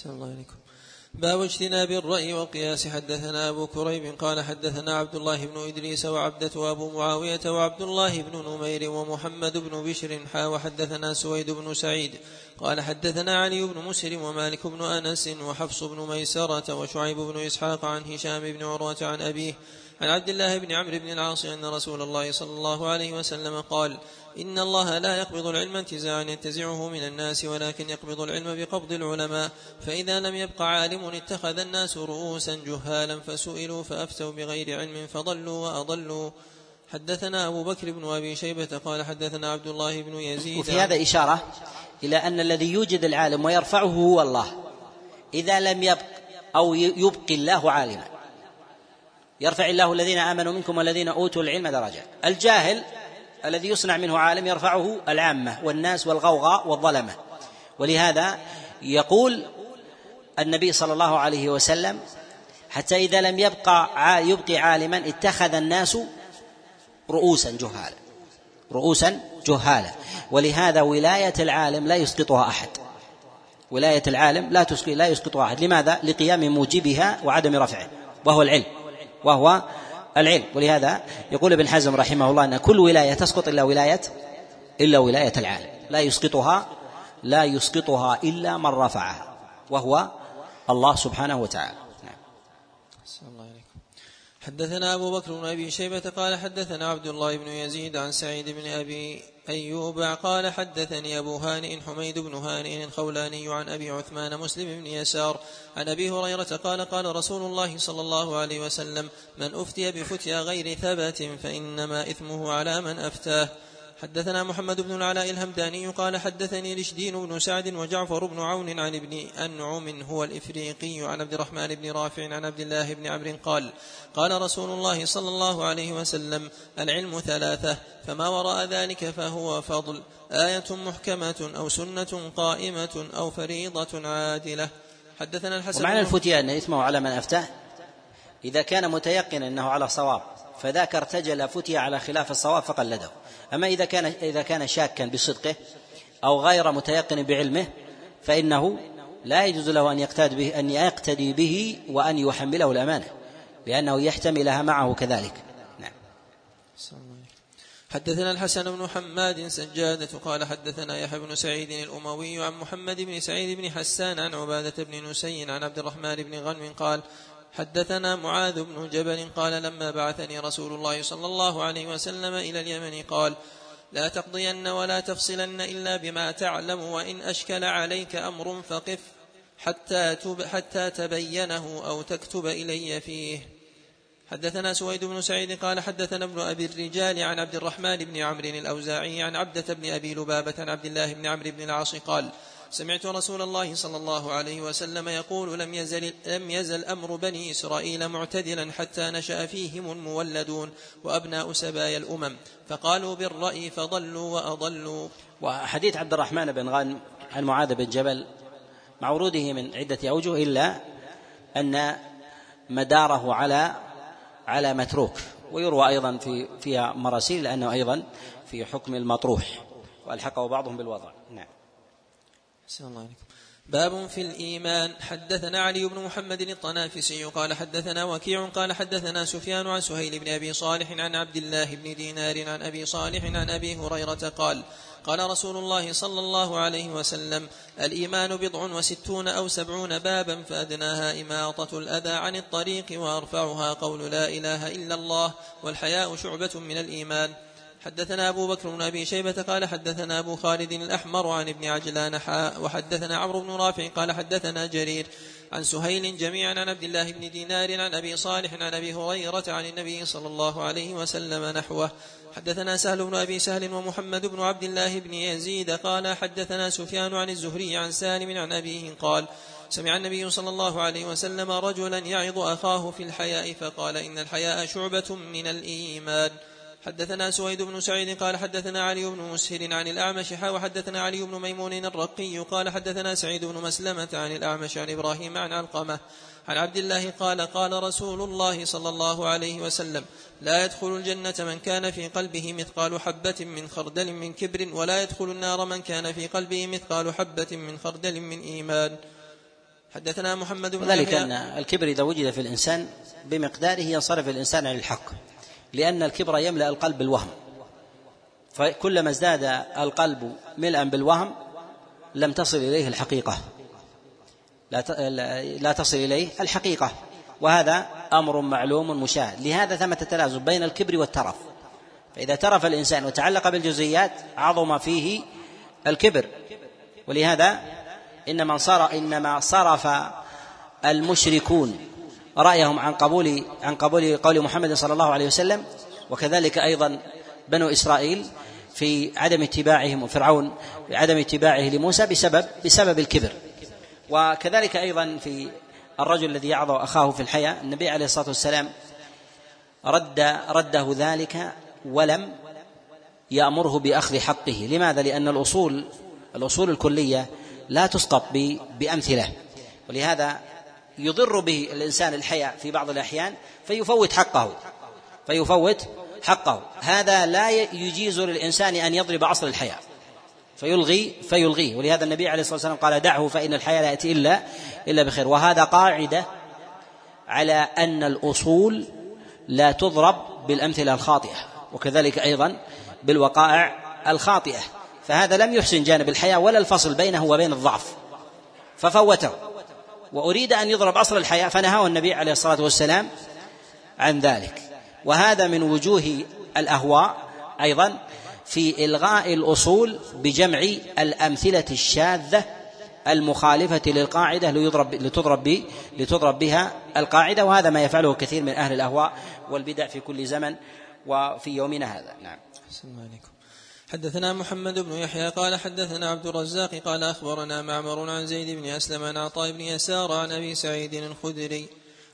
الله عليكم باب اجتناب الرأي والقياس. حدثنا أبو كريب قال حدثنا عبد الله بن إدريس وعبدة أبو معاوية وعبد الله بن نمير ومحمد بن بشر حا. وحدثنا سويد بن سعيد قال حدثنا علي بن مسلم ومالك بن أنس وحفص بن ميسرة وشعيب بن إسحاق عن هشام بن عروة عن أبيه عن عبد الله بن عمرو بن العاص أن رسول الله صلى الله عليه وسلم قال إن الله لا يقبض العلم انتزاعا ينتزعه من الناس ولكن يقبض العلم بقبض العلماء. فإذا لم يبق عالم اتخذ الناس رؤوسا جهالا فسئلوا فأفتوا بغير علم فضلوا وأضلوا. حدثنا أبو بكر بن أبي شيبة قال حدثنا عبد الله بن يزيد. وفي هذا إشارة إلى أن الذي يوجد العالم ويرفعه هو الله. إذا لم يبق أو يبقي الله عالما يرفع الله الذين آمنوا منكم والذين أوتوا العلم درجات الجاهل الذي يصنع منه عالم يرفعه العامة والناس والغوغاء والظلمة. ولهذا يقول النبي صلى الله عليه وسلم حتى إذا لم يبقى يبقي عالما اتخذ الناس رؤوسا جهالا. رؤوسا جهالا. ولهذا ولاية العالم لا يسقطها أحد. ولاية العالم لا لا يسقطها أحد. لماذا؟ لقيام موجبها وعدم رفعه. وهو العلم. وهو العلم. ولهذا يقول ابن حزم رحمه الله أن كل ولاية تسقط إلا ولاية إلا ولاية العالم. لا يسقطها لا يسقطها إلا من رفعها وهو الله سبحانه وتعالى. نعم. حدثنا أبو بكر بن أبي شيبة قال حدثنا عبد الله بن يزيد عن سعيد بن أبي أيوب قال حدثني أبو هانئ حميد بن هانئ الخولاني عن أبي عثمان مسلم بن يسار عن أبي هريرة قال قال رسول الله صلى الله عليه وسلم من أفتي بفتيا غير ثبت فإنما إثمه على من أفتاه حدثنا محمد بن العلاء الهمداني قال حدثني رشدين بن سعد وجعفر بن عون عن ابن أنعم هو الإفريقي عن عبد الرحمن بن رافع عن عبد الله بن عمرو قال قال رسول الله صلى الله عليه وسلم العلم ثلاثة فما وراء ذلك فهو فضل آية محكمة أو سنة قائمة أو فريضة عادلة. حدثنا الحسن ومعنى الفتيا أن اسمه على من أفتاه؟ إذا كان متيقنا أنه على صواب. فذاك ارتجل فتي على خلاف الصواب فقلده. أما إذا كان إذا كان شاكا بصدقه أو غير متيقن بعلمه فإنه لا يجوز له أن يقتدي به أن يقتدي به وأن يحمله الأمانة لأنه يحتملها معه كذلك. نعم. حدثنا الحسن بن حماد سجادة قال حدثنا يحيى بن سعيد الأموي عن محمد بن سعيد بن حسان عن عبادة بن نسي عن عبد الرحمن بن غنم قال حدثنا معاذ بن جبل قال لما بعثني رسول الله صلى الله عليه وسلم إلى اليمن قال لا تقضين ولا تفصلن إلا بما تعلم وإن أشكل عليك أمر فقف حتى, حتى تبينه أو تكتب إلي فيه. حدثنا سويد بن سعيد قال حدثنا ابن أبي الرجال عن عبد الرحمن بن عمرو الأوزاعي عن عبدة بن أبي لبابة عن عبد الله بن عمرو بن العاص قال سمعت رسول الله صلى الله عليه وسلم يقول لم يزل, لم يزل أمر بني إسرائيل معتدلا حتى نشأ فيهم المولدون وأبناء سبايا الأمم فقالوا بالرأي فضلوا وأضلوا. وحديث عبد الرحمن بن غانم عن معاذ بن جبل مع وروده من عدة أوجه إلا أن مداره على على متروك ويروى أيضا في فيها مراسيل لأنه أيضا في حكم المطروح وألحقه بعضهم بالوضع. الله عليكم باب في الإيمان. حدثنا علي بن محمد الطنافسي قال حدثنا وكيع قال حدثنا سفيان عن سهيل بن أبي صالح عن عبد الله بن دينار عن أبي صالح عن أبي هريرة قال قال رسول الله صلى الله عليه وسلم الإيمان بضع وستون أو سبعون بابا فأدناها إماطة الأذى عن الطريق وأرفعها قول لا إله إلا الله والحياء شعبة من الإيمان. حدثنا أبو بكر بن أبي شيبة قال حدثنا أبو خالد الأحمر عن ابن عجلان حاء وحدثنا عمرو بن رافع قال حدثنا جرير عن سهيل جميعا عن عبد الله بن دينار عن أبي صالح عن أبي هريرة عن النبي صلى الله عليه وسلم نحوه. حدثنا سهل بن أبي سهل ومحمد بن عبد الله بن يزيد قال حدثنا سفيان عن الزهري عن سالم عن أبيه قال سمع النبي صلى الله عليه وسلم رجلا يعظ أخاه في الحياء فقال إن الحياء شعبة من الإيمان. حدثنا سويد بن سعيد قال حدثنا علي بن مسهر عن الأعمش وحدثنا علي بن ميمون الرقي قال حدثنا سعيد بن مسلمة عن الأعمش عن إبراهيم عن علقمة عن عبد الله قال قال رسول الله صلى الله عليه وسلم لا يدخل الجنة من كان في قلبه مثقال حبة من خردل من كبر ولا يدخل النار من كان في قلبه مثقال حبة من خردل من إيمان. حدثنا محمد بن ذلك أن الكبر إذا وجد في الإنسان بمقداره ينصرف الإنسان عن الحق. لأن الكبر يملأ القلب بالوهم. فكلما ازداد القلب ملئا بالوهم لم تصل إليه الحقيقة. لا تصل إليه الحقيقة. وهذا أمر معلوم مشاهد. لهذا ثمة تلازم بين الكبر والترف. فإذا ترف الإنسان وتعلق بالجزئيات عظم فيه الكبر. ولهذا إنما إنما صرف المشركون رأيهم عن قبول عن قبول قول محمد صلى الله عليه وسلم وكذلك أيضا بنو إسرائيل في عدم اتباعهم وفرعون في عدم اتباعه لموسى بسبب بسبب الكبر. وكذلك أيضا في الرجل الذي يعظ أخاه في الحياة النبي عليه الصلاة والسلام رد رده ذلك ولم يأمره بأخذ حقه. لماذا؟ لأن الأصول الأصول الكلية لا تسقط بأمثلة. ولهذا يضر به الإنسان الحياء في بعض الأحيان فيفوت حقه. فيفوت حقه. هذا لا يجيز للإنسان أن يضرب عصر الحياء فيلغي فيلغيه. ولهذا النبي عليه الصلاة والسلام قال دعه فإن الحياة لا يأتي إلا إلا بخير. وهذا قاعدة على أن الأصول لا تضرب بالأمثلة الخاطئة وكذلك أيضا بالوقائع الخاطئة. فهذا لم يحسن جانب الحياة ولا الفصل بينه وبين الضعف. ففوته. وأريد أن يضرب أصل الحياة فنهاه النبي عليه الصلاة والسلام عن ذلك. وهذا من وجوه الأهواء أيضا في إلغاء الأصول بجمع الأمثلة الشاذة المخالفة للقاعدة ليضرب لتضرب لتضرب بها القاعدة وهذا ما يفعله كثير من أهل الأهواء والبدع في كل زمن وفي يومنا هذا. نعم. عليكم. حدثنا محمد بن يحيى قال حدثنا عبد الرزاق قال أخبرنا معمر عن زيد بن أسلم عن عطاء بن يسار عن أبي سعيد الخدري.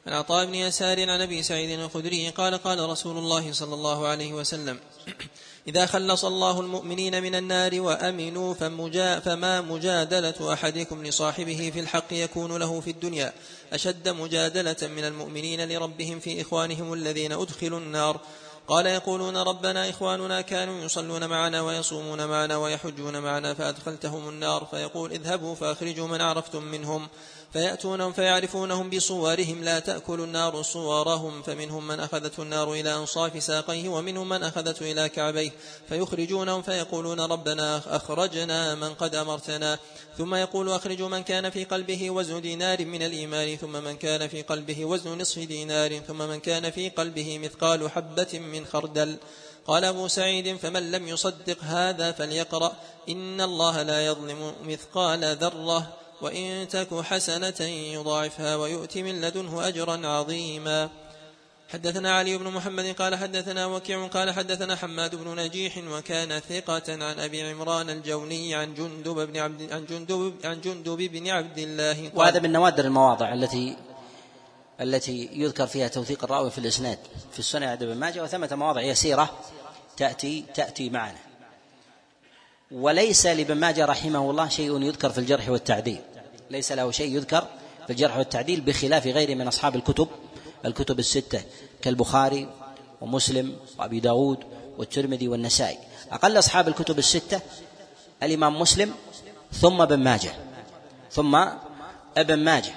عن عطاء بن يسار عن أبي سعيد الخدري قال قال رسول الله صلى الله عليه وسلم إذا خلص الله المؤمنين من النار وأمنوا فمجا فما مجادلة أحدكم لصاحبه في الحق يكون له في الدنيا. أشد مجادلة من المؤمنين لربهم في إخوانهم الذين أدخلوا النار. قال يقولون ربنا إخواننا كانوا يصلون معنا ويصومون معنا ويحجون معنا فأدخلتهم النار فيقول اذهبوا فأخرجوا من عرفتم منهم فيأتونهم فيعرفونهم بصورهم لا تأكل النار صورهم فمنهم من أخذته النار إلى أنصاف ساقيه ومنهم من أخذته إلى كعبيه فيخرجونهم فيقولون ربنا أخرجنا من قد أمرتنا ثم يقول أخرجوا من كان في قلبه وزن دينار من الإيمان ثم من كان في قلبه وزن نصف دينار ثم من كان في قلبه مثقال حبة من خردل قال أبو سعيد فمن لم يصدق هذا فليقرأ إن الله لا يظلم مثقال ذرة وإن تك حسنة يضاعفها ويؤت من لدنه أجرا عظيما. حدثنا علي بن محمد قال حدثنا وكيع قال حدثنا حماد بن نجيح وكان ثقة عن أبي عمران الجوني عن جندب بن عبد عن جندب عن جندب بن عبد الله. قال وهذا من نوادر المواضع التي التي يذكر فيها توثيق الرأوي في الإسناد. في السنة عند ابن ماجه وثمة مواضع يسيرة تأتي تأتي معنا. وليس لابن ماجه رحمه الله شيء يذكر في الجرح والتعديل. ليس له شيء يذكر في الجرح والتعديل بخلاف غيره من أصحاب الكتب الكتب الستة كالبخاري ومسلم وأبي داود والترمذي والنسائي. أقل أصحاب الكتب الستة الإمام مسلم ثم ابن ماجه ثم ابن ماجه.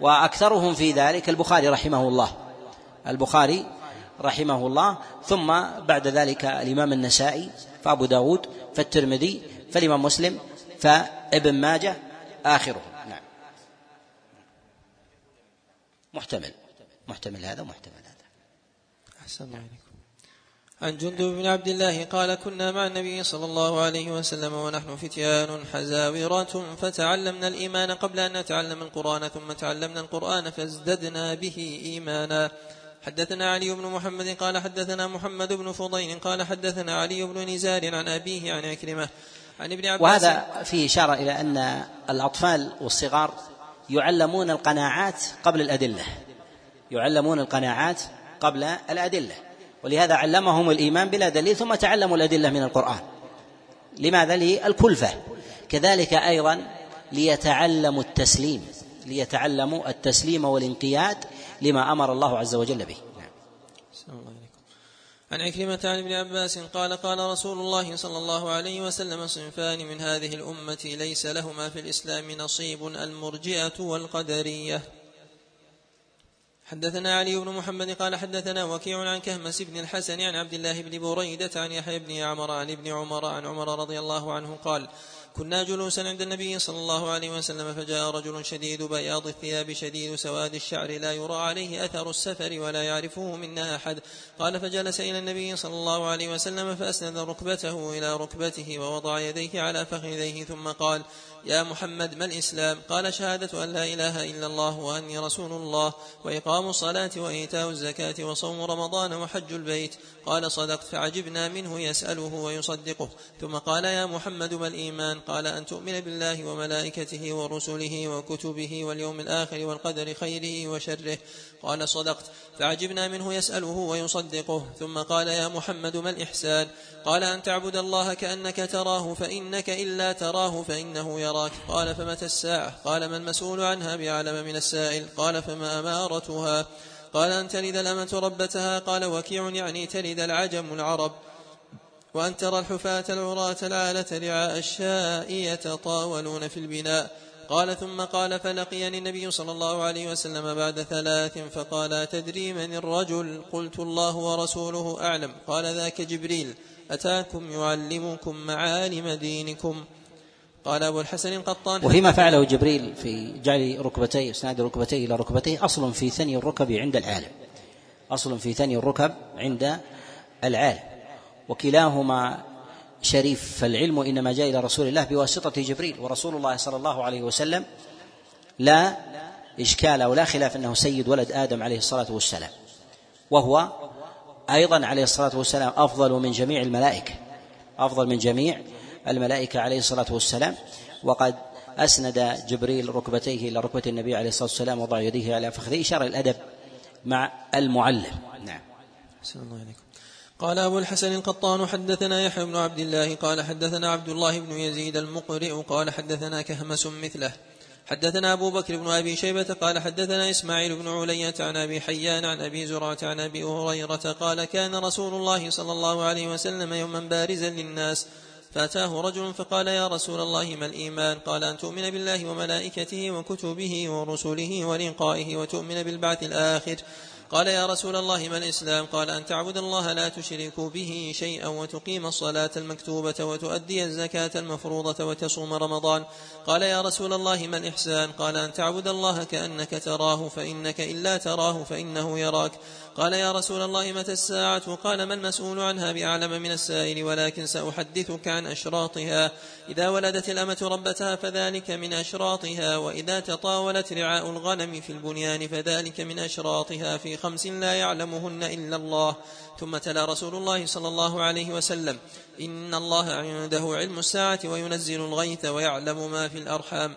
وأكثرهم في ذلك البخاري رحمه الله البخاري رحمه الله. ثم بعد ذلك الإمام النسائي فأبو داود فالترمذي فالإمام مسلم فابن ماجه آخره نعم محتمل. محتمل هذا ومحتمل هذا. أحسن الله عليكم عن جندب بن عبد الله قال كنا مع النبي صلى الله عليه وسلم ونحن فتيان حزاورة فتعلمنا الإيمان قبل أن نتعلم القرآن ثم تعلمنا القرآن فازددنا به إيمانا. حدثنا علي بن محمد قال حدثنا محمد بن فضيل قال حدثنا علي بن نزار عن أبيه عن عكرمة. عن ابن عباس وهذا فيه إشارة إلى أن الأطفال والصغار يعلمون القناعات قبل الأدلة. يعلمون القناعات قبل الأدلة. ولهذا علمهم الإيمان بلا دليل ثم تعلموا الأدلة من القرآن. لماذا؟ للكلفة. كذلك أيضا ليتعلموا التسليم. ليتعلموا التسليم والانقياد لما أمر الله عز وجل به. عن عكرمة عن ابن عباس قال قال رسول الله صلى الله عليه وسلم صنفان من هذه الأمة ليس لهما في الإسلام نصيب المرجئة والقدرية. حدثنا علي بن محمد قال حدثنا وكيع عن كهمس بن الحسن عن عبد الله بن بريدة عن يحيى بن عمر عن ابن عمر عن عمر رضي الله عنه قال كنا جلوسا عند النبي صلى الله عليه وسلم فجاء رجل شديد بياض الثياب شديد سواد الشعر لا يرى عليه أثر السفر ولا يعرفه منا أحد. قال فجلس إلى النبي صلى الله عليه وسلم فأسند ركبته إلى ركبته ووضع يديه على فخذيه ثم قال يا محمد ما الإسلام؟ قال شهادة أن لا إله إلا الله وأني رسول الله وإقام الصلاة وإيتاء الزكاة وصوم رمضان وحج البيت. قال صدقت فعجبنا منه يسأله ويصدقه. ثم قال يا محمد ما الإيمان؟ قال أن تؤمن بالله وملائكته ورسله وكتبه واليوم الآخر والقدر خيره وشره. قال صدقت. فعجبنا منه يسأله ويصدقه. ثم قال يا محمد ما الإحسان؟ قال أن تعبد الله كأنك تراه فإنك إلا تراه فإنه يراك. قال فمتى الساعة؟ قال ما المسؤول عنها بعلم من السائل. قال فما أمارتها؟ قال أن تلد الأمة ربتها قال وكيع يعني تلد العجم العرب. وأن ترى الحفاة العراة العالة رعاء الشاء يتطاولون في البناء. قال ثم قال فلقيني النبي صلى الله عليه وسلم بعد ثلاث فقال تدري من الرجل؟ قلت الله ورسوله أعلم. قال ذاك جبريل. أتاكم يعلمكم معالم دينكم. قال أبو الحسن القطان وفيما فعله جبريل في جعل ركبتيه إسناد ركبتيه إلى ركبتيه أصل في ثني الركب عند العالم. أصل في ثني الركب عند العالم. وكلاهما شريف فالعلم إنما جاء إلى رسول الله بواسطة جبريل ورسول الله صلى الله عليه وسلم لا إشكال أو لا خلاف أنه سيد ولد آدم عليه الصلاة والسلام. وهو أيضا عليه الصلاة والسلام أفضل من جميع الملائكة أفضل من جميع الملائكة عليه الصلاة والسلام. وقد أسند جبريل ركبتيه إلى ركبة النبي عليه الصلاة والسلام وضع يديه على فخذه إشارة الأدب مع المعلم. نعم. الله عليكم. قال أبو الحسن القطان حدثنا يحيى بن عبد الله قال حدثنا عبد الله بن يزيد المقرئ قال حدثنا كهمس مثله. حدثنا أبو بكر بن أبي شيبة قال حدثنا إسماعيل بن علية عن أبي حيان عن أبي زرعة عن أبي هريرة قال كان رسول الله صلى الله عليه وسلم يوما بارزا للناس. فأتاه رجل فقال يا رسول الله ما الإيمان؟ قال أن تؤمن بالله وملائكته وكتبه ورسله ولقائه وتؤمن بالبعث الآخر. قال يا رسول الله ما الإسلام؟ قال أن تعبد الله لا تشرك به شيئا وتقيم الصلاة المكتوبة وتؤدي الزكاة المفروضة وتصوم رمضان. قال يا رسول الله ما الإحسان؟ قال أن تعبد الله كأنك تراه فإنك إلا تراه فإنه يراك. قال يا رسول الله متى الساعة؟ قال ما المسؤول عنها بأعلم من السائل ولكن سأحدثك عن أشراطها. إذا ولدت الأمة ربتها فذلك من أشراطها وإذا تطاولت رعاء الغنم في البنيان فذلك من أشراطها. في خمس لا يعلمهن إلا الله. ثم تلا رسول الله صلى الله عليه وسلم إن الله عنده علم الساعة وينزل الغيث ويعلم ما في الأرحام.